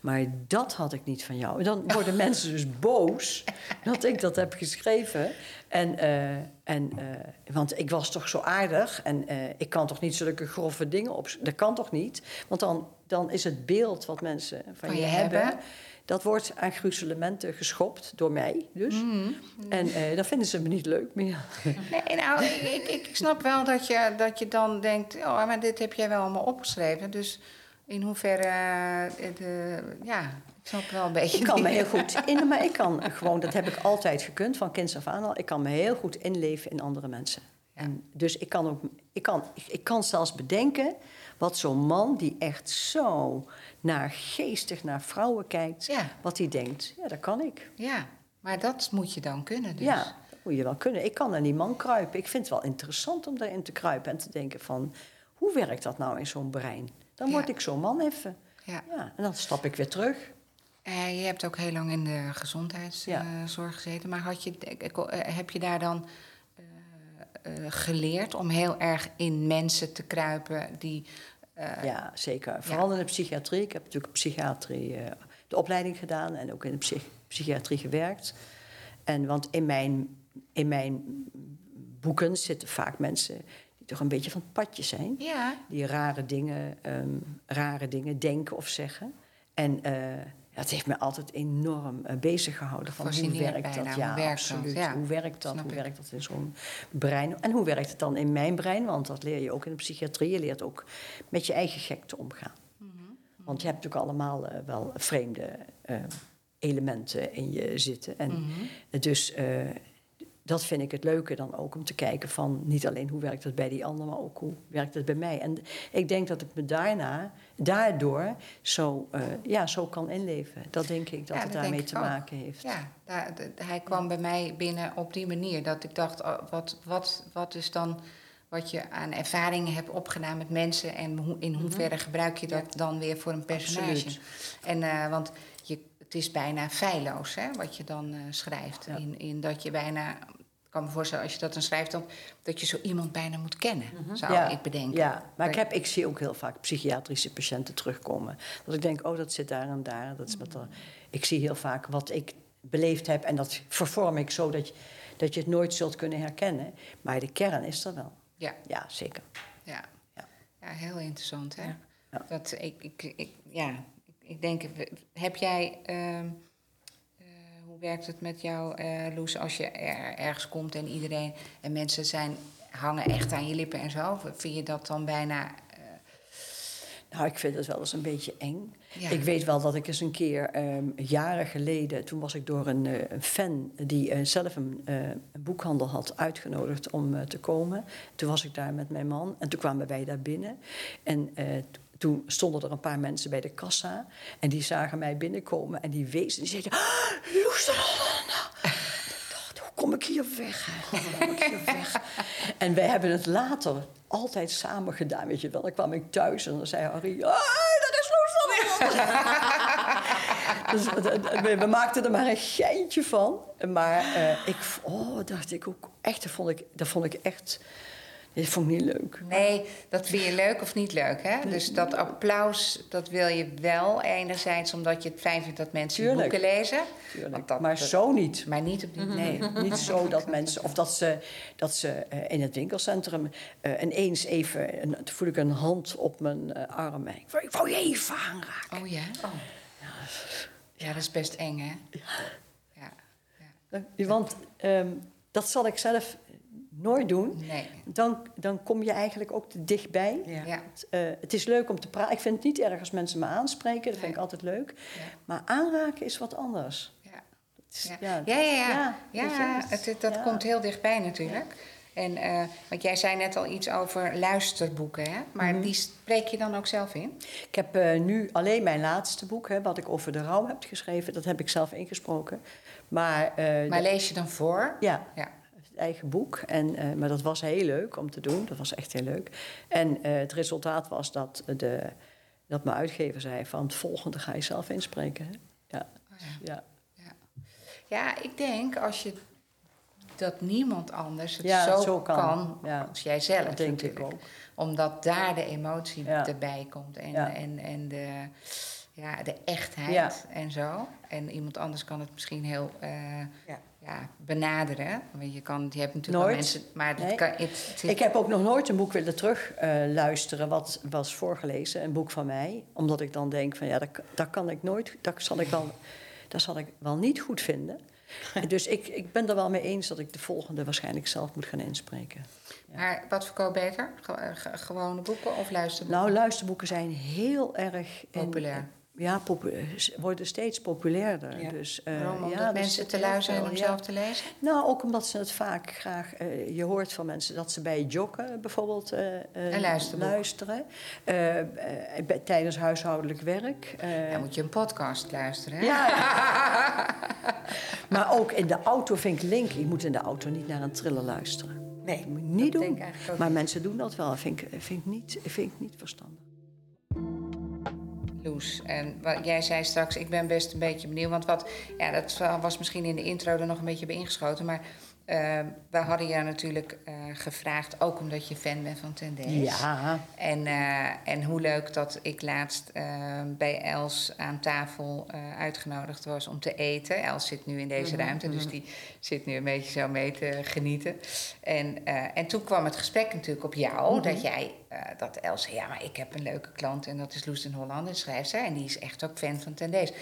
Speaker 2: maar dat had ik niet van jou. En dan worden mensen dus boos dat ik dat heb geschreven. En, eh, en, eh, want ik was toch zo aardig en eh, ik kan toch niet zulke grove dingen op... Dat kan toch niet? Want dan, dan is het beeld wat mensen van,
Speaker 1: Van
Speaker 2: je,
Speaker 1: je
Speaker 2: hebben...
Speaker 1: hebben.
Speaker 2: dat wordt aan gruzelementen geschopt door mij dus.
Speaker 1: Mhm.
Speaker 2: En eh, dan vinden ze me niet leuk meer.
Speaker 1: Nee, nou, ik, ik, ik snap wel dat je, dat je dan denkt... oh, maar dit heb jij wel allemaal opgeschreven. Dus in hoeverre... eh, de, ja, ik snap wel een beetje...
Speaker 2: Ik kan me heel goed in, maar ik kan gewoon, dat heb ik altijd gekund, van kinds af aan al. Ik kan me heel goed inleven in andere mensen.
Speaker 1: Ja.
Speaker 2: En dus ik kan ook, ik kan, ik, kan zelfs bedenken wat zo'n man die echt zo naar geestig naar vrouwen kijkt,
Speaker 1: Ja.
Speaker 2: wat hij denkt. Ja, dat kan ik.
Speaker 1: Ja, maar dat moet je dan kunnen dus.
Speaker 2: Ja, dat moet je wel kunnen. Ik kan naar die man kruipen. Ik vind het wel interessant om daarin te kruipen en te denken van, hoe werkt dat nou in zo'n brein? Dan word ik zo'n man even.
Speaker 1: Ja.
Speaker 2: Ja, en dan stap ik weer terug.
Speaker 1: Eh, je hebt ook heel lang in de gezondheidszorg gezeten. Maar had je, eh, heb je daar dan eh, eh, geleerd om heel erg in mensen te kruipen die... eh,
Speaker 2: Ja, zeker. Vooral in de psychiatrie. Ik heb natuurlijk psychiatrie, eh, de opleiding gedaan en ook in de psych- psychiatrie gewerkt. En want in mijn, in mijn boeken zitten vaak mensen toch een beetje van het padje zijn.
Speaker 1: Ja,
Speaker 2: Die rare dingen, ehm, rare dingen denken of zeggen. En eh, ja, het heeft me altijd enorm eh, bezig gehouden. Van hoe werkt dat?
Speaker 1: Hoe
Speaker 2: Ja,
Speaker 1: werkt dat?
Speaker 2: absoluut.
Speaker 1: Ja,
Speaker 2: Hoe werkt dat?
Speaker 1: snap
Speaker 2: Hoe
Speaker 1: ik.
Speaker 2: werkt dat in zo'n brein? En hoe werkt het dan in mijn brein? Want dat leer je ook in de psychiatrie. Je leert ook met je eigen gekte omgaan.
Speaker 1: Mhm.
Speaker 2: Want je hebt natuurlijk allemaal eh, wel vreemde eh, elementen in je zitten. En
Speaker 1: Mhm.
Speaker 2: dus eh, dat vind ik het leuke dan ook om te kijken van niet alleen hoe werkt het bij die ander, maar ook hoe werkt het bij mij. En ik denk dat ik me daarna, daardoor zo, eh, ja, zo kan inleven. Dat denk ik dat
Speaker 1: Ja,
Speaker 2: het
Speaker 1: dat
Speaker 2: daarmee te
Speaker 1: ook.
Speaker 2: maken heeft.
Speaker 1: ja daar- hij kwam bij mij binnen op die manier. Dat ik dacht, oh, wat, wat, wat is dan wat je aan ervaringen hebt opgedaan met mensen... en in hoeverre gebruik je dat dan weer voor een personage?
Speaker 2: Absoluut.
Speaker 1: En, eh, want je, het is bijna feilloos hè, wat je dan eh, schrijft.
Speaker 2: Ja.
Speaker 1: In, in dat je bijna kan me voorstellen, als je dat dan schrijft, dan, dat je zo iemand bijna moet kennen, zou
Speaker 2: ja,
Speaker 1: ik bedenken.
Speaker 2: Ja, maar ik, heb, ik zie ook heel vaak psychiatrische patiënten terugkomen. Dat ik denk, oh, dat zit daar en daar. Dat is met de, ik zie heel vaak wat ik beleefd heb en dat vervorm ik zo dat je, dat je het nooit zult kunnen herkennen. Maar de kern is er wel.
Speaker 1: Ja,
Speaker 2: Ja, zeker.
Speaker 1: ja.
Speaker 2: Ja.
Speaker 1: ja heel interessant, hè?
Speaker 2: Ja.
Speaker 1: Dat, ik, ik, ik, ja, ik, denk, heb jij... ehm, eh, hoe werkt het met jou, eh, Loes, als je er, ergens komt en iedereen... en mensen zijn, hangen echt aan je lippen en zo? Vind je dat dan bijna... eh,
Speaker 2: Nou, ik vind het wel eens een beetje eng.
Speaker 1: Ja.
Speaker 2: Ik weet wel dat ik eens een keer, ehm, jaren geleden, toen was ik door een, eh, een fan die zelf een, een boekhandel had uitgenodigd om te komen. Toen was ik daar met mijn man en toen kwamen wij daar binnen. En eh, t- toen stonden er een paar mensen bij de kassa en die zagen mij binnenkomen en die wezen. Die zeiden: ah, Loes de Hollander." Ik dacht, hoe kom ik hier weg? Hoe kom ik hier weg? En wij hebben het later altijd samen gedaan, weet je wel. Dan kwam ik thuis en dan zei Harry... Ah, dat is Loes de Hollander." dus, we- we, maakten er maar een geintje van. Maar eh, ik... Oh, dacht ik ook... Echt, dat vond ik, dat vond ik echt... Dat vond ik niet leuk.
Speaker 1: Nee, dat vind je leuk of niet leuk, hè? Dus dat applaus, dat wil je wel enerzijds... omdat je het fijn vindt dat mensen je
Speaker 2: Tuurlijk.
Speaker 1: boeken lezen.
Speaker 2: Tuurlijk.
Speaker 1: Want dat-
Speaker 2: maar
Speaker 1: dat-
Speaker 2: zo niet.
Speaker 1: Maar niet op die
Speaker 2: Nee, niet zo dat mensen... Of dat ze, dat ze eh, in het winkelcentrum eh, ineens even... En toen voel ik een hand op mijn eh, arm. En ik wou- Ik wou je even aanraken.
Speaker 1: Oh ja? Ja, dat is best eng, hè? Ja. ja.
Speaker 2: Want ehm, dat zal ik zelf nooit doen.
Speaker 1: Nee.
Speaker 2: Dan, dan kom je eigenlijk ook te dichtbij.
Speaker 3: Ja.
Speaker 2: Eh, het is leuk om te praten. Ik vind het niet erg als mensen me aanspreken. Dat vind
Speaker 1: Nee.
Speaker 2: ik altijd leuk.
Speaker 1: Ja.
Speaker 2: Maar aanraken is wat anders.
Speaker 1: Ja.
Speaker 2: Is-
Speaker 1: Ja, ja, ja. ja.
Speaker 2: het-
Speaker 1: dat
Speaker 2: ja.
Speaker 1: komt heel dichtbij natuurlijk. En, eh, want jij zei net al iets over luisterboeken, hè? Maar
Speaker 2: Mhm.
Speaker 1: die spreek je dan ook zelf in?
Speaker 2: Ik heb eh, nu alleen mijn laatste boek, hè, wat ik over de rouw heb geschreven. Dat heb ik zelf ingesproken. Maar, eh,
Speaker 1: Maar lees je dan voor?
Speaker 2: ja,
Speaker 1: Ja.
Speaker 2: Eigen boek. En, eh, maar dat was heel leuk om te doen. Dat was echt heel leuk. En eh, het resultaat was dat, de, dat mijn uitgever zei... van het volgende ga je zelf inspreken. Hè? Ja.
Speaker 1: Oh ja.
Speaker 2: Ja.
Speaker 1: Ja, ik denk als je dat niemand anders het
Speaker 2: Ja,
Speaker 1: zo,
Speaker 2: zo kan.
Speaker 1: kan,
Speaker 2: Ja.
Speaker 1: als jij zelf
Speaker 2: Dat denk ik ook.
Speaker 1: Omdat daar de emotie
Speaker 2: Ja.
Speaker 1: erbij komt en,
Speaker 2: Ja.
Speaker 1: en, en de, ja, de echtheid
Speaker 2: Ja.
Speaker 1: en zo. En iemand anders kan het misschien heel eh,
Speaker 2: Ja.
Speaker 1: benaderen. Want je, kan, je hebt natuurlijk
Speaker 2: Nooit.
Speaker 1: mensen... Maar
Speaker 2: Nee.
Speaker 1: kan, het, het-
Speaker 2: Ik heb ook nog nooit een boek willen terug eh, luisteren wat was voorgelezen, een boek van mij. Omdat ik dan denk van ja, dat, dat kan ik nooit, dat zal ik wel, dat zal ik wel niet goed vinden. dus ik, ik ben er wel mee eens dat ik de volgende waarschijnlijk zelf moet gaan inspreken.
Speaker 1: Maar wat verkoopt beter? Ge- ge- gewone boeken of luisterboeken?
Speaker 2: Nou, luisterboeken zijn heel erg in-
Speaker 1: Populair.
Speaker 2: Ja, worden steeds populairder.
Speaker 3: Ja.
Speaker 2: Dus, eh,
Speaker 1: Waarom? Omdat
Speaker 2: ja,
Speaker 1: mensen
Speaker 2: zit
Speaker 1: te
Speaker 2: heel
Speaker 1: lui zijn
Speaker 2: veel,
Speaker 1: om
Speaker 2: ja.
Speaker 1: zelf te lezen?
Speaker 2: Nou, ook omdat ze het vaak graag... eh, je hoort van mensen dat ze bij joggen bijvoorbeeld
Speaker 1: luisterboek.
Speaker 2: luisteren. Bij- tijdens huishoudelijk werk.
Speaker 1: Dan moet je een podcast luisteren. Hè?
Speaker 2: ja, maar ook in de auto vind ik link. Je moet in de auto niet naar een triller luisteren.
Speaker 3: Nee,
Speaker 2: moet je niet
Speaker 3: dat
Speaker 2: doen. Maar mensen doen dat wel. Vind ik, vind ik, niet, vind ik niet verstandig.
Speaker 1: En wat, jij zei straks, ik ben best een beetje benieuwd. Want wat, ja, dat was misschien in de intro er nog een beetje bij ingeschoten. Maar eh, we hadden je natuurlijk eh, gevraagd, ook omdat je fan bent van Tendees.
Speaker 2: Ja.
Speaker 1: En, eh, en hoe leuk dat ik laatst eh, bij Els aan tafel eh, uitgenodigd was om te eten. Els zit nu in deze ruimte, dus die zit nu een beetje zo mee te genieten. En, en toen kwam het gesprek natuurlijk op jou, dat jij, dat Els zei, ja, maar ik heb een leuke klant en dat is Loes den Hollander, schrijfster. En die is echt ook fan van Tendees.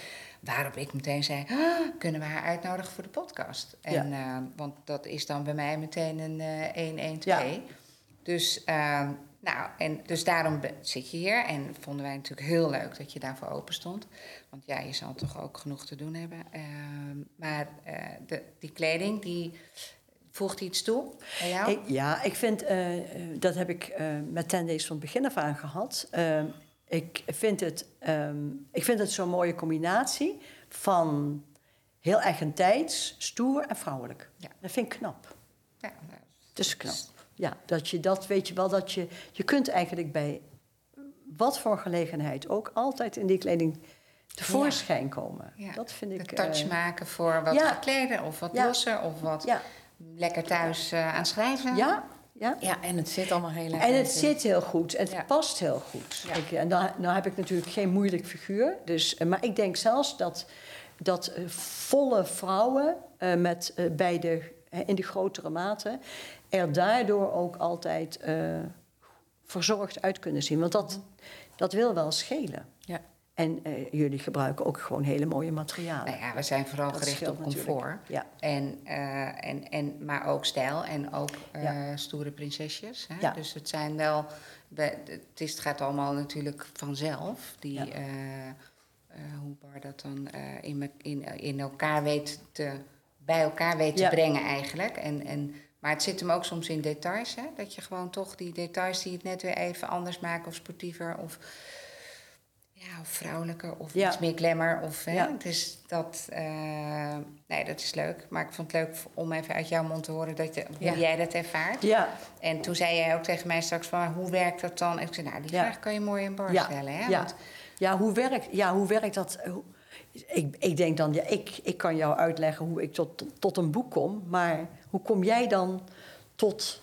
Speaker 1: Waarop ik meteen zei, "Ah, kunnen we haar uitnodigen voor de podcast? En, eh, want dat is dan bij mij meteen een eh 1, 1, 2.
Speaker 2: Ja.
Speaker 1: Dus, ehm, nou, en dus daarom zit je hier. En vonden wij natuurlijk heel leuk dat je daarvoor open stond. Want ja, je zal toch ook genoeg te doen hebben. Ehm, maar eh, de, die kleding, die voegt iets toe bij jou?
Speaker 2: Ik, ja, ik vind, eh, eh, dat heb ik eh, met Ten Days van het begin af aan gehad. Ik, vind het, ehm, ik vind het zo'n mooie combinatie van heel eigentijds, stoer en vrouwelijk.
Speaker 1: Ja.
Speaker 2: Dat vind ik knap.
Speaker 1: Ja, nou,
Speaker 2: Het is knap. Ja, dat je dat, weet je wel, dat je... Je kunt eigenlijk bij wat voor gelegenheid ook altijd in die kleding tevoorschijn komen.
Speaker 1: ja,
Speaker 2: Dat vind ik...
Speaker 1: de touch
Speaker 2: eh,
Speaker 1: maken voor wat
Speaker 2: ja.
Speaker 1: of wat losser of wat lekker thuis eh, aan schrijven?
Speaker 2: Ja, ja.
Speaker 3: Ja, en het zit allemaal heel lekker.
Speaker 2: En het zit heel goed. Het
Speaker 3: Ja.
Speaker 2: past heel goed.
Speaker 3: Ja.
Speaker 2: Ik, en dan, nou heb ik natuurlijk geen moeilijk figuur. Dus, eh, maar ik denk zelfs dat, dat eh, volle vrouwen eh, met, eh, bij de, eh, in de grotere mate... er daardoor ook altijd eh, verzorgd uit kunnen zien. Want dat, dat wil wel schelen. En eh, jullie gebruiken ook gewoon hele mooie materialen.
Speaker 1: Nou ja, we zijn vooral
Speaker 2: Dat
Speaker 1: gericht op comfort.
Speaker 2: Ja.
Speaker 1: En, eh, en, en, maar ook stijl en ook eh,
Speaker 2: Ja.
Speaker 1: stoere prinsesjes. Hè?
Speaker 2: Ja.
Speaker 1: Dus het zijn wel. we- Het, is, het gaat allemaal natuurlijk vanzelf. Die, hoe Bar dat dan in, me- in, in elkaar weet te, bij elkaar weet te brengen eigenlijk. En, en, maar het zit hem ook soms in details. Hè? Dat je gewoon toch die details die het net weer even anders maken of sportiever. Of, ja, of vrouwelijker of
Speaker 2: Ja.
Speaker 1: iets meer glamour. Of, hè?
Speaker 2: Ja.
Speaker 1: Dus dat, eh, nee, dat is leuk. Maar ik vond het leuk om even uit jouw mond te horen dat je, hoe jij dat ervaart.
Speaker 2: Ja,
Speaker 1: En toen zei jij ook tegen mij straks van, hoe werkt dat dan? En ik zei, nou, die vraag kan je mooi in bar stellen. Hè?
Speaker 2: ja.
Speaker 1: Want,
Speaker 2: Ja, hoe werkt, ja, hoe werkt dat? Ik, ik denk dan, ja, ik, ik kan jou uitleggen hoe ik tot, tot een boek kom. Maar hoe kom jij dan tot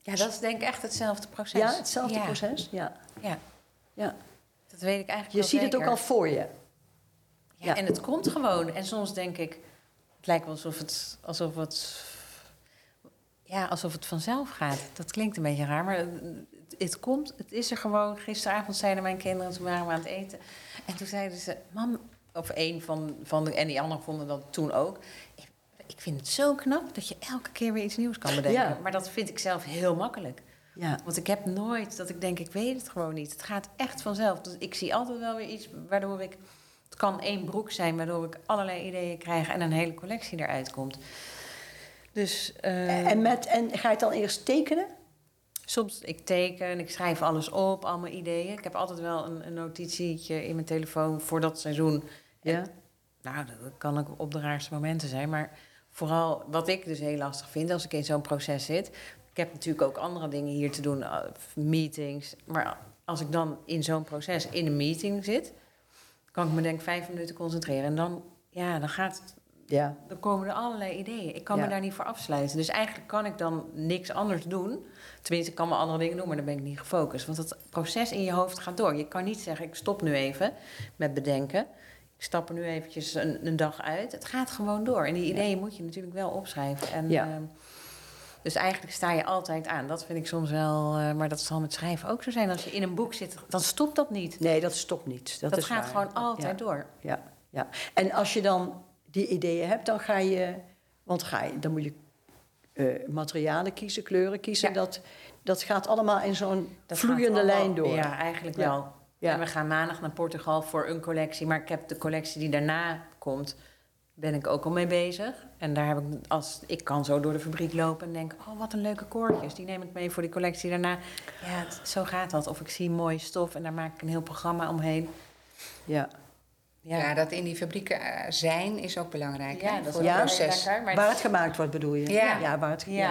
Speaker 3: Ja, dat is denk ik echt hetzelfde proces.
Speaker 2: ja, hetzelfde proces? Ja.
Speaker 3: Ja,
Speaker 2: ja.
Speaker 3: Dat weet ik eigenlijk
Speaker 2: Je
Speaker 3: wel
Speaker 2: ziet het ook al voor je.
Speaker 3: Ja,
Speaker 2: Ja.
Speaker 3: En het komt gewoon. En soms denk ik, het lijkt wel alsof het, alsof het, ja, alsof het vanzelf gaat. Dat klinkt een beetje raar, maar het, het komt, het is er gewoon. Gisteravond zeiden mijn kinderen, toen waren we aan het eten. En toen zeiden ze, mam, of een van, van de, en die anderen vonden dat toen ook. Ik, ik vind het zo knap dat je elke keer weer iets nieuws kan bedenken.
Speaker 2: Ja.
Speaker 3: Maar dat vind ik zelf heel makkelijk.
Speaker 2: Ja.
Speaker 3: Want ik heb nooit dat ik denk, ik weet het gewoon niet. Het gaat echt vanzelf. Dus ik zie altijd wel weer iets waardoor ik... Het kan één broek zijn waardoor ik allerlei ideeën krijg... en een hele collectie eruit komt. Dus eh,
Speaker 2: En, met, en ga je het dan eerst tekenen?
Speaker 3: soms ik teken, ik schrijf alles op, al mijn ideeën. Ik heb altijd wel een, een notitietje in mijn telefoon voor dat seizoen.
Speaker 2: Ja.
Speaker 3: En, nou, dat kan ook op de raarste momenten zijn. Maar vooral wat ik dus heel lastig vind als ik in zo'n proces zit... Ik heb natuurlijk ook andere dingen hier te doen, eh, meetings. Maar als ik dan in zo'n proces in een meeting zit... kan ik me denk ik vijf minuten concentreren. En dan, ja, dan gaat het
Speaker 2: Ja.
Speaker 3: dan komen er allerlei ideeën. Ik kan
Speaker 2: Ja.
Speaker 3: me daar niet voor afsluiten. Dus eigenlijk kan ik dan niks anders doen. Tenminste, ik kan wel andere dingen doen, maar dan ben ik niet gefocust. Want het proces in je hoofd gaat door. Je kan niet zeggen, ik stop nu even met bedenken. Ik stap er nu eventjes een, een dag uit. Het gaat gewoon door. En die ideeën moet je natuurlijk wel opschrijven. En,
Speaker 2: Ja.
Speaker 3: ehm, dus eigenlijk sta je altijd aan. Dat vind ik soms wel... eh, maar dat zal met schrijven ook zo zijn. Als je in een boek zit, dan stopt dat niet.
Speaker 2: Nee, dat stopt niet. Dat,
Speaker 3: Dat,
Speaker 2: is
Speaker 3: gaat
Speaker 2: waar.
Speaker 3: gewoon altijd
Speaker 2: Ja.
Speaker 3: door.
Speaker 2: Ja, ja. En als je dan die ideeën hebt, dan ga je... Want ga je, dan moet je eh, materialen kiezen, kleuren kiezen.
Speaker 3: Ja.
Speaker 2: Dat, dat gaat allemaal in zo'n
Speaker 3: Dat
Speaker 2: vloeiende
Speaker 3: allemaal-
Speaker 2: lijn door.
Speaker 3: Ja, eigenlijk
Speaker 2: Ja.
Speaker 3: wel.
Speaker 2: Ja.
Speaker 3: En we gaan maandag naar Portugal voor een collectie. Maar ik heb de collectie die daarna komt, ben ik ook al mee bezig. En daar heb ik, als ik kan zo door de fabriek lopen en denk, oh wat een leuke koordjes. Die neem ik mee voor die collectie daarna. Ja, het- zo gaat dat. Of ik zie mooie stof en daar maak ik een heel programma omheen.
Speaker 2: Ja.
Speaker 1: ja.
Speaker 3: Ja,
Speaker 1: dat in die fabrieken eh, zijn is ook belangrijk
Speaker 3: Ja,
Speaker 1: hè,
Speaker 3: dat is
Speaker 1: voor het
Speaker 2: Ja.
Speaker 1: proces.
Speaker 3: lekker. Maar
Speaker 2: Waar het gemaakt wordt, bedoel je?
Speaker 1: Ja.
Speaker 2: waar het,
Speaker 3: Ja.
Speaker 2: ja.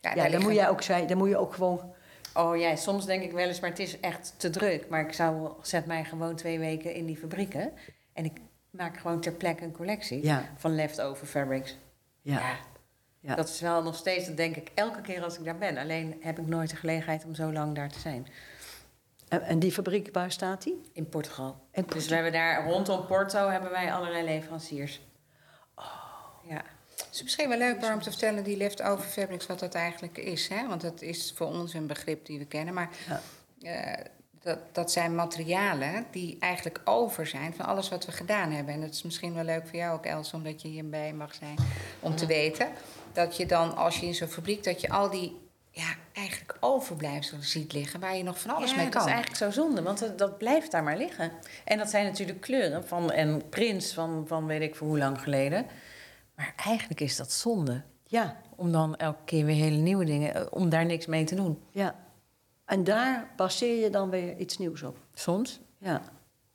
Speaker 1: Ja,
Speaker 2: Ja,
Speaker 1: daar
Speaker 2: dan, moet jij ook zijn, dan moet je ook gewoon...
Speaker 3: Oh ja, soms denk ik wel eens, maar het is echt te druk. Maar ik zou, zet mij gewoon twee weken in die fabrieken. En ik maak gewoon ter plekke een collectie
Speaker 2: Ja,
Speaker 3: van leftover fabrics.
Speaker 2: ja.
Speaker 3: Ja. Dat is wel nog steeds, dat denk ik elke keer als ik daar ben. Alleen heb ik nooit de gelegenheid om zo lang daar te zijn.
Speaker 2: En, en die fabriek, waar staat die?
Speaker 3: In Portugal. Dus we hebben daar rondom Porto hebben wij allerlei leveranciers. Oh. Ja.
Speaker 1: Het is misschien wel leuk om te vertellen, die leftover fabrics, wat dat eigenlijk is. Hè? Want dat is voor ons een begrip die we kennen. Maar
Speaker 2: Ja.
Speaker 1: eh, dat, dat zijn materialen die eigenlijk over zijn van alles wat we gedaan hebben. En dat is misschien wel leuk voor jou ook, Els, omdat je hierbij mag zijn, om te weten. Dat je dan, als je in zo'n fabriek, dat je al die ja, eigenlijk overblijfselen ziet liggen, waar je nog van alles
Speaker 3: ja,
Speaker 1: mee
Speaker 3: dat
Speaker 1: kan.
Speaker 3: is eigenlijk zo zonde, want dat, dat blijft daar maar liggen. En dat zijn natuurlijk kleuren van en prints van, van weet ik voor hoe lang geleden. Maar eigenlijk is dat zonde.
Speaker 2: Ja,
Speaker 3: Om dan elke keer weer hele nieuwe dingen, eh, om daar niks mee te doen.
Speaker 2: ja. En daar baseer je dan weer iets nieuws op.
Speaker 3: Soms.
Speaker 2: Ja.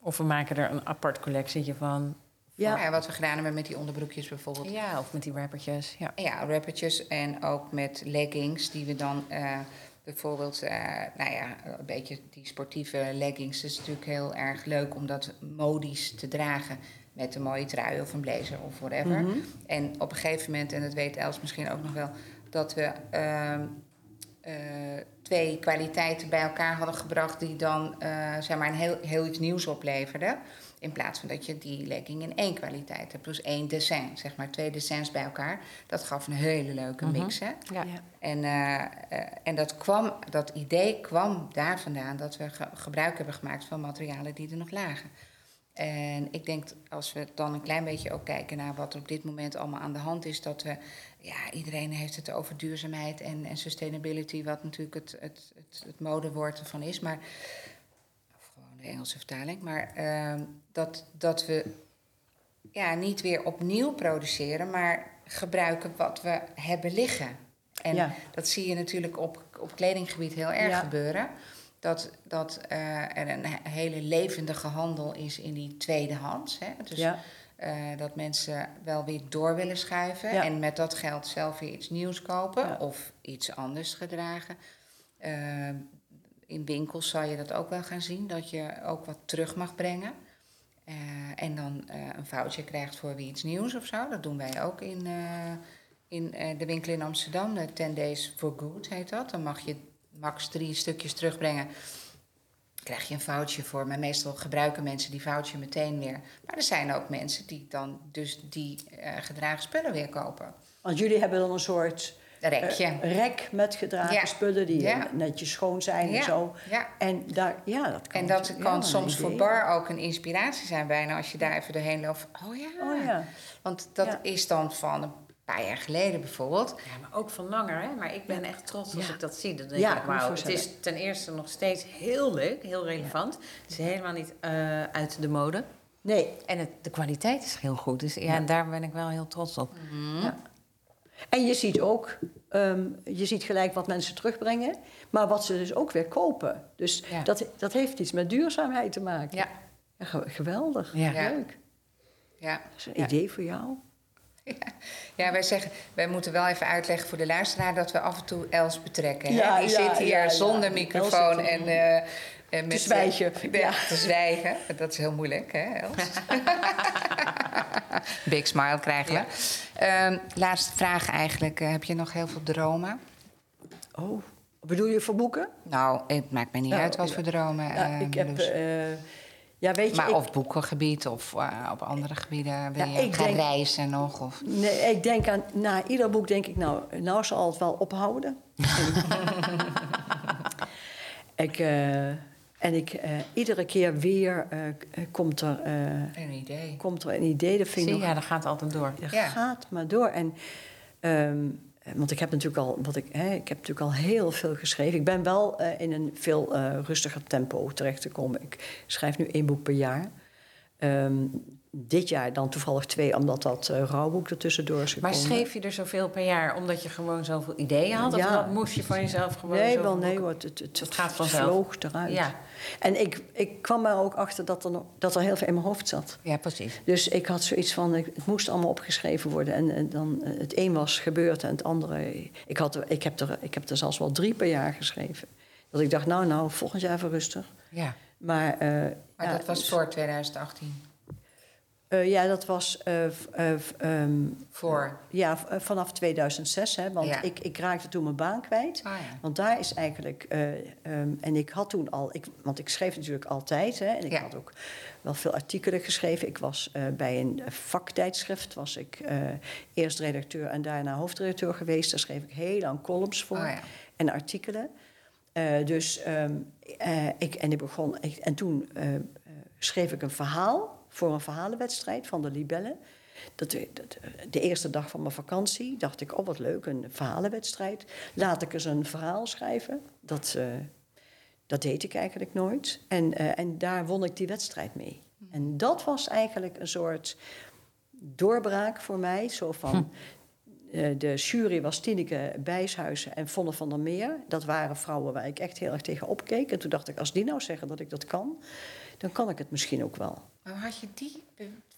Speaker 3: Of we maken er een apart collectietje van.
Speaker 2: Ja.
Speaker 1: Ja, wat we gedaan hebben met die onderbroekjes bijvoorbeeld.
Speaker 3: Ja, of met die rappertjes. Ja.
Speaker 1: Ja, rappertjes en ook met leggings die we dan eh, bijvoorbeeld, eh, nou ja, een beetje die sportieve leggings. Het is natuurlijk heel erg leuk om dat modisch te dragen. met een mooie trui of een blazer of whatever.
Speaker 2: Mhm.
Speaker 1: En op een gegeven moment, en dat weet Els misschien ook nog wel, dat we ehm, eh, twee kwaliteiten bij elkaar hadden gebracht die dan eh, zeg maar een heel, heel iets nieuws opleverden. In plaats van dat je die legging in één kwaliteit hebt. Dus één dessin, zeg maar twee dessins bij elkaar. Dat gaf een hele leuke mix. Hè?
Speaker 3: Ja.
Speaker 1: En, eh, eh, en dat, kwam, dat idee kwam daar vandaan dat we ge- gebruik hebben gemaakt van materialen die er nog lagen. En ik denk, als we dan een klein beetje ook kijken naar wat er op dit moment allemaal aan de hand is, dat we, ja, iedereen heeft het over duurzaamheid en, en sustainability, wat natuurlijk het, het, het, het modewoord ervan is, maar, of gewoon de Engelse vertaling, maar ehm, dat, dat we ja, niet weer opnieuw produceren, maar gebruiken wat we hebben liggen. En
Speaker 2: Ja.
Speaker 1: dat zie je natuurlijk op, op kledinggebied heel erg
Speaker 2: Ja.
Speaker 1: gebeuren. Dat, dat eh, er een he- hele levendige handel is in die tweedehands. Hè? Dus
Speaker 2: ja.
Speaker 1: Eh, dat mensen wel weer door willen schuiven.
Speaker 2: Ja.
Speaker 1: En met dat geld zelf weer iets nieuws kopen
Speaker 2: Ja.
Speaker 1: of iets anders gedragen. Eh, in winkels zal je dat ook wel gaan zien, dat je ook wat terug mag brengen. Eh, en dan eh, een foutje krijgt voor weer iets nieuws of zo. Dat doen wij ook in, in de winkel in Amsterdam. De 10 Days for Good heet dat. Dan mag je max drie stukjes terugbrengen. Krijg je een foutje voor. Maar meestal gebruiken mensen die foutje meteen weer. Maar er zijn ook mensen die dan dus die eh, gedragen spullen weer kopen.
Speaker 2: Want jullie hebben dan een soort
Speaker 1: rekje.
Speaker 2: eh, rek met gedragen
Speaker 1: Ja.
Speaker 2: spullen die
Speaker 1: Ja.
Speaker 2: netjes schoon zijn
Speaker 1: Ja,
Speaker 2: en zo.
Speaker 1: ja.
Speaker 2: En daar, ja, dat kan.
Speaker 1: En dat kan soms voor bar ook een inspiratie zijn bijna als je daar even doorheen loopt. Oh ja.
Speaker 2: Oh ja.
Speaker 1: Want dat is dan van paar jaar geleden bijvoorbeeld.
Speaker 3: Ja, maar ook van langer, hè? Maar ik ben echt trots als
Speaker 2: Ja.
Speaker 3: ik dat zie. Dan denk
Speaker 2: Ja,
Speaker 3: ik, wauw, het is ten eerste nog steeds heel leuk, heel relevant. Het is helemaal niet eh, uit de mode.
Speaker 2: Nee.
Speaker 3: En het, de kwaliteit is heel goed. Dus ja, en daar ben ik wel heel trots op.
Speaker 2: Ja. En je ziet ook, ehm, je ziet gelijk wat mensen terugbrengen, maar wat ze dus ook weer kopen. Dus
Speaker 3: Ja.
Speaker 2: dat, dat heeft iets met duurzaamheid te maken.
Speaker 3: Ja.
Speaker 2: Ja, ge- geweldig.
Speaker 3: Ja.
Speaker 2: Leuk.
Speaker 1: Ja.
Speaker 2: Dat is een
Speaker 3: Ja.
Speaker 2: idee voor jou.
Speaker 1: ja, wij zeggen, wij moeten wel even uitleggen voor de luisteraar dat we af en toe Els betrekken. hè?
Speaker 2: Ja,
Speaker 1: Die
Speaker 2: ja,
Speaker 1: zit hier
Speaker 2: ja,
Speaker 1: zonder microfoon
Speaker 2: zit
Speaker 1: en,
Speaker 2: er-
Speaker 1: eh, en met
Speaker 2: zwijgen,
Speaker 1: Ja,
Speaker 2: ja.
Speaker 1: te zwijgen. Dat is heel moeilijk, hè, Els? Big smile krijgen we. Ehm, laatste vraag eigenlijk. Eh, heb je nog heel veel dromen?
Speaker 2: Oh, bedoel je voor boeken?
Speaker 1: Nou, het maakt mij niet
Speaker 2: Nou,
Speaker 1: uit wat
Speaker 2: ja.
Speaker 1: voor dromen.
Speaker 2: Ja,
Speaker 1: eh,
Speaker 2: ik heb, eh, ja, weet je,
Speaker 1: maar
Speaker 2: ik,
Speaker 1: of boekengebied of eh, op andere gebieden wil
Speaker 2: Ja,
Speaker 1: je
Speaker 2: ik
Speaker 1: gaan
Speaker 2: denk-
Speaker 1: reizen nog? Of...
Speaker 2: nee, ik denk aan, na ieder boek denk ik, nou, nou zal het wel ophouden. ik, eh, en ik, eh, iedere keer weer komt, er,
Speaker 1: Geen idee.
Speaker 2: komt er een idee. Dat vind ik
Speaker 3: Zie,
Speaker 2: nog
Speaker 3: ja, dat gaat altijd door.
Speaker 2: Het
Speaker 1: Ja.
Speaker 2: gaat maar door. En, ehm, want ik heb natuurlijk al, wat ik, hè, ik heb natuurlijk al heel veel geschreven. Ik ben wel eh, in een veel eh, rustiger tempo terecht te komen. Ik schrijf nu één boek per jaar. Ehm, dit jaar dan toevallig twee, omdat dat eh, rouwboek ertussendoor is
Speaker 3: Maar
Speaker 2: gekomen.
Speaker 3: schreef je er zoveel per jaar omdat je gewoon zoveel ideeën had? Of dat moest je van jezelf gewoon
Speaker 2: Nee, wel nee hoor. Het, het, het,
Speaker 3: Het gaat vanzelf.
Speaker 2: vloog eruit.
Speaker 3: Ja.
Speaker 2: En ik, ik kwam er ook achter dat er, dat er heel veel in mijn hoofd zat.
Speaker 3: Ja, precies.
Speaker 2: Dus ik had zoiets van, het moest allemaal opgeschreven worden. En, en dan, eh, het een was gebeurd en het andere... Ik, had, ik, heb er, ik heb er zelfs wel drie per jaar geschreven. Dat ik dacht, nou, nou, volgend jaar even rustig.
Speaker 3: Ja.
Speaker 2: Maar, eh,
Speaker 1: Maar
Speaker 2: ja,
Speaker 1: dat was
Speaker 2: dus-
Speaker 1: voor 2018.
Speaker 2: Eh, ja, dat was eh, eh, ehm,
Speaker 1: Voor.
Speaker 2: ja, vanaf 2006. Hè, want
Speaker 1: Ja.
Speaker 2: ik, ik raakte toen mijn baan kwijt.
Speaker 1: Ah ja.
Speaker 2: Want daar is eigenlijk... eh, ehm, en ik had toen al... Ik, want ik schreef natuurlijk altijd. Hè, en ik
Speaker 1: Ja.
Speaker 2: had ook wel veel artikelen geschreven. Ik was bij een vaktijdschrift... was ik eerst redacteur en daarna hoofdredacteur geweest. Daar schreef ik heel lang columns voor
Speaker 1: ja.
Speaker 2: en artikelen. Dus ehm, eh, ik, en, ik begon, ik, en toen schreef ik een verhaal voor een verhalenwedstrijd van de Libellen. Dat, dat, de eerste dag van mijn vakantie dacht ik, oh wat leuk, een verhalenwedstrijd. Laat ik eens een verhaal schrijven. Dat, eh, dat deed ik eigenlijk nooit. En, eh, en daar won ik die wedstrijd mee. En dat was eigenlijk een soort doorbraak voor mij. Zo van, eh, de jury was Tineke Bijshuizen en Vonne van der Meer. Dat waren vrouwen waar ik echt heel erg tegen opkeek. En toen dacht ik, als die nou zeggen dat ik dat kan... dan kan ik het misschien ook wel.
Speaker 1: Maar had je die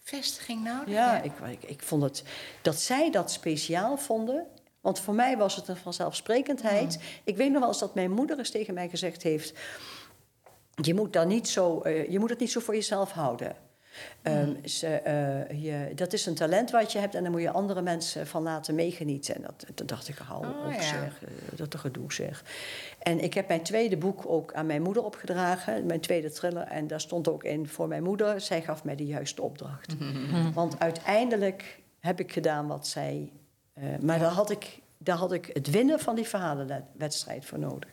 Speaker 1: bevestiging nodig?
Speaker 2: Ja, ik, ik, ik vond het... Dat zij dat speciaal vonden... Want voor mij was het een vanzelfsprekendheid. Ik weet nog wel eens dat mijn moeder eens tegen mij gezegd heeft... Je moet, daar niet zo, eh, je moet het niet zo voor jezelf houden. Ehm, ze, eh, je, dat is een talent wat je hebt en daar moet je andere mensen van laten meegenieten. En dat, dat dacht ik, hou
Speaker 1: Oh,
Speaker 2: op
Speaker 1: ja.
Speaker 2: zeg, eh, dat een gedoe zeg. En ik heb mijn tweede boek ook aan mijn moeder opgedragen, mijn tweede thriller. En daar stond ook in voor mijn moeder, zij gaf mij de juiste opdracht. Want uiteindelijk heb ik gedaan wat zij... eh, maar daar, had ik, daar had ik het winnen van die verhalenwedstrijd voor nodig.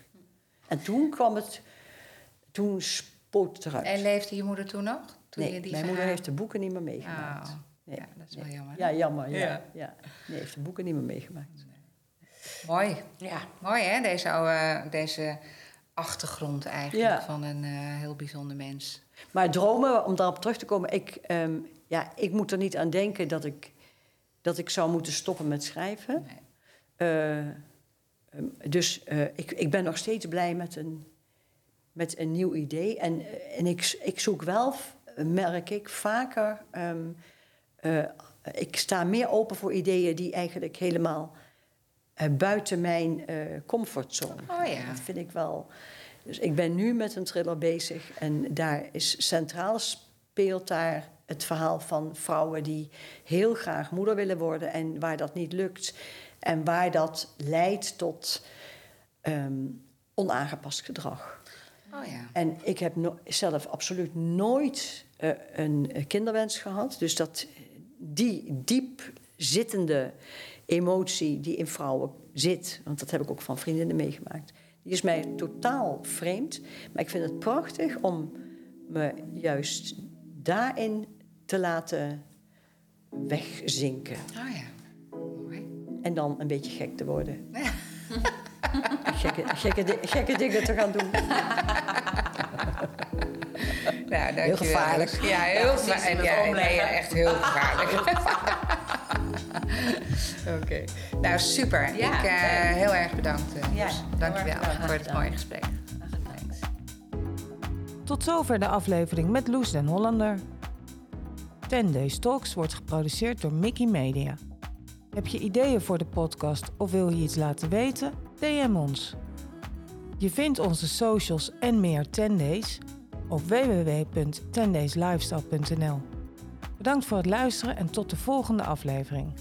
Speaker 2: En toen kwam het... Toen spoot het eruit.
Speaker 1: En leefde je moeder toen nog? Toen
Speaker 2: nee,
Speaker 1: je die
Speaker 2: mijn moeder heeft de boeken niet meer meegemaakt.
Speaker 1: Oh,
Speaker 2: Nee,
Speaker 1: ja, dat is wel jammer.
Speaker 2: Ja, jammer. Ja,
Speaker 1: Ja.
Speaker 2: ja. Nee, heeft de boeken niet meer meegemaakt.
Speaker 1: Mooi.
Speaker 3: Ja.
Speaker 1: Mooi hè, deze, oude, deze achtergrond eigenlijk
Speaker 2: Ja.
Speaker 1: van een eh, heel bijzonder mens.
Speaker 2: Maar dromen, om daarop terug te komen, ik, ehm, ja, ik moet er niet aan denken dat ik, dat ik zou moeten stoppen met schrijven.
Speaker 1: Nee.
Speaker 2: Eh, ehm, dus eh, ik, ik ben nog steeds blij met een, met een nieuw idee. En, en ik, ik zoek wel, merk ik, vaker. ehm, eh, ik sta meer open voor ideeën die eigenlijk helemaal eh, buiten mijn eh, comfortzone.
Speaker 1: Oh ja.
Speaker 2: Dat vind ik wel. Dus ik ben nu met een thriller bezig en daar is centraal speelt daar het verhaal van vrouwen die heel graag moeder willen worden en waar dat niet lukt. En waar dat leidt tot ehm, onaangepast gedrag.
Speaker 1: Oh ja.
Speaker 2: En ik heb no- zelf absoluut nooit eh, een kinderwens gehad. Dus dat, die diep zittende emotie die in vrouwen zit, want dat heb ik ook van vriendinnen meegemaakt, die is mij totaal vreemd. Maar ik vind het prachtig om me juist daarin te laten wegzinken.
Speaker 1: Oh ja. Mooi.
Speaker 2: En dan een beetje gek te worden. gekke, gekke, gekke dingen te gaan doen.
Speaker 1: Nou, dankjewel.
Speaker 2: gevaarlijk.
Speaker 1: Ja, heel gevaarlijk.
Speaker 3: met
Speaker 1: Ja, nee, echt heel gevaarlijk. Oké. Nou, super.
Speaker 3: Ja,
Speaker 1: ik, eh, heel erg bedankt. eh,
Speaker 3: Ja,
Speaker 1: Loes.
Speaker 3: heel erg
Speaker 1: Dankjewel voor het mooie gesprek. Thanks.
Speaker 4: Tot zover de aflevering met Loes den Hollander. 10 Days Talks wordt geproduceerd door Mickey Media. Heb je ideeën voor de podcast of wil je iets laten weten? DM ons. Je vindt onze socials en meer 10 Days op www.10dayslifestyle.nl. Bedankt voor het luisteren en tot de volgende aflevering.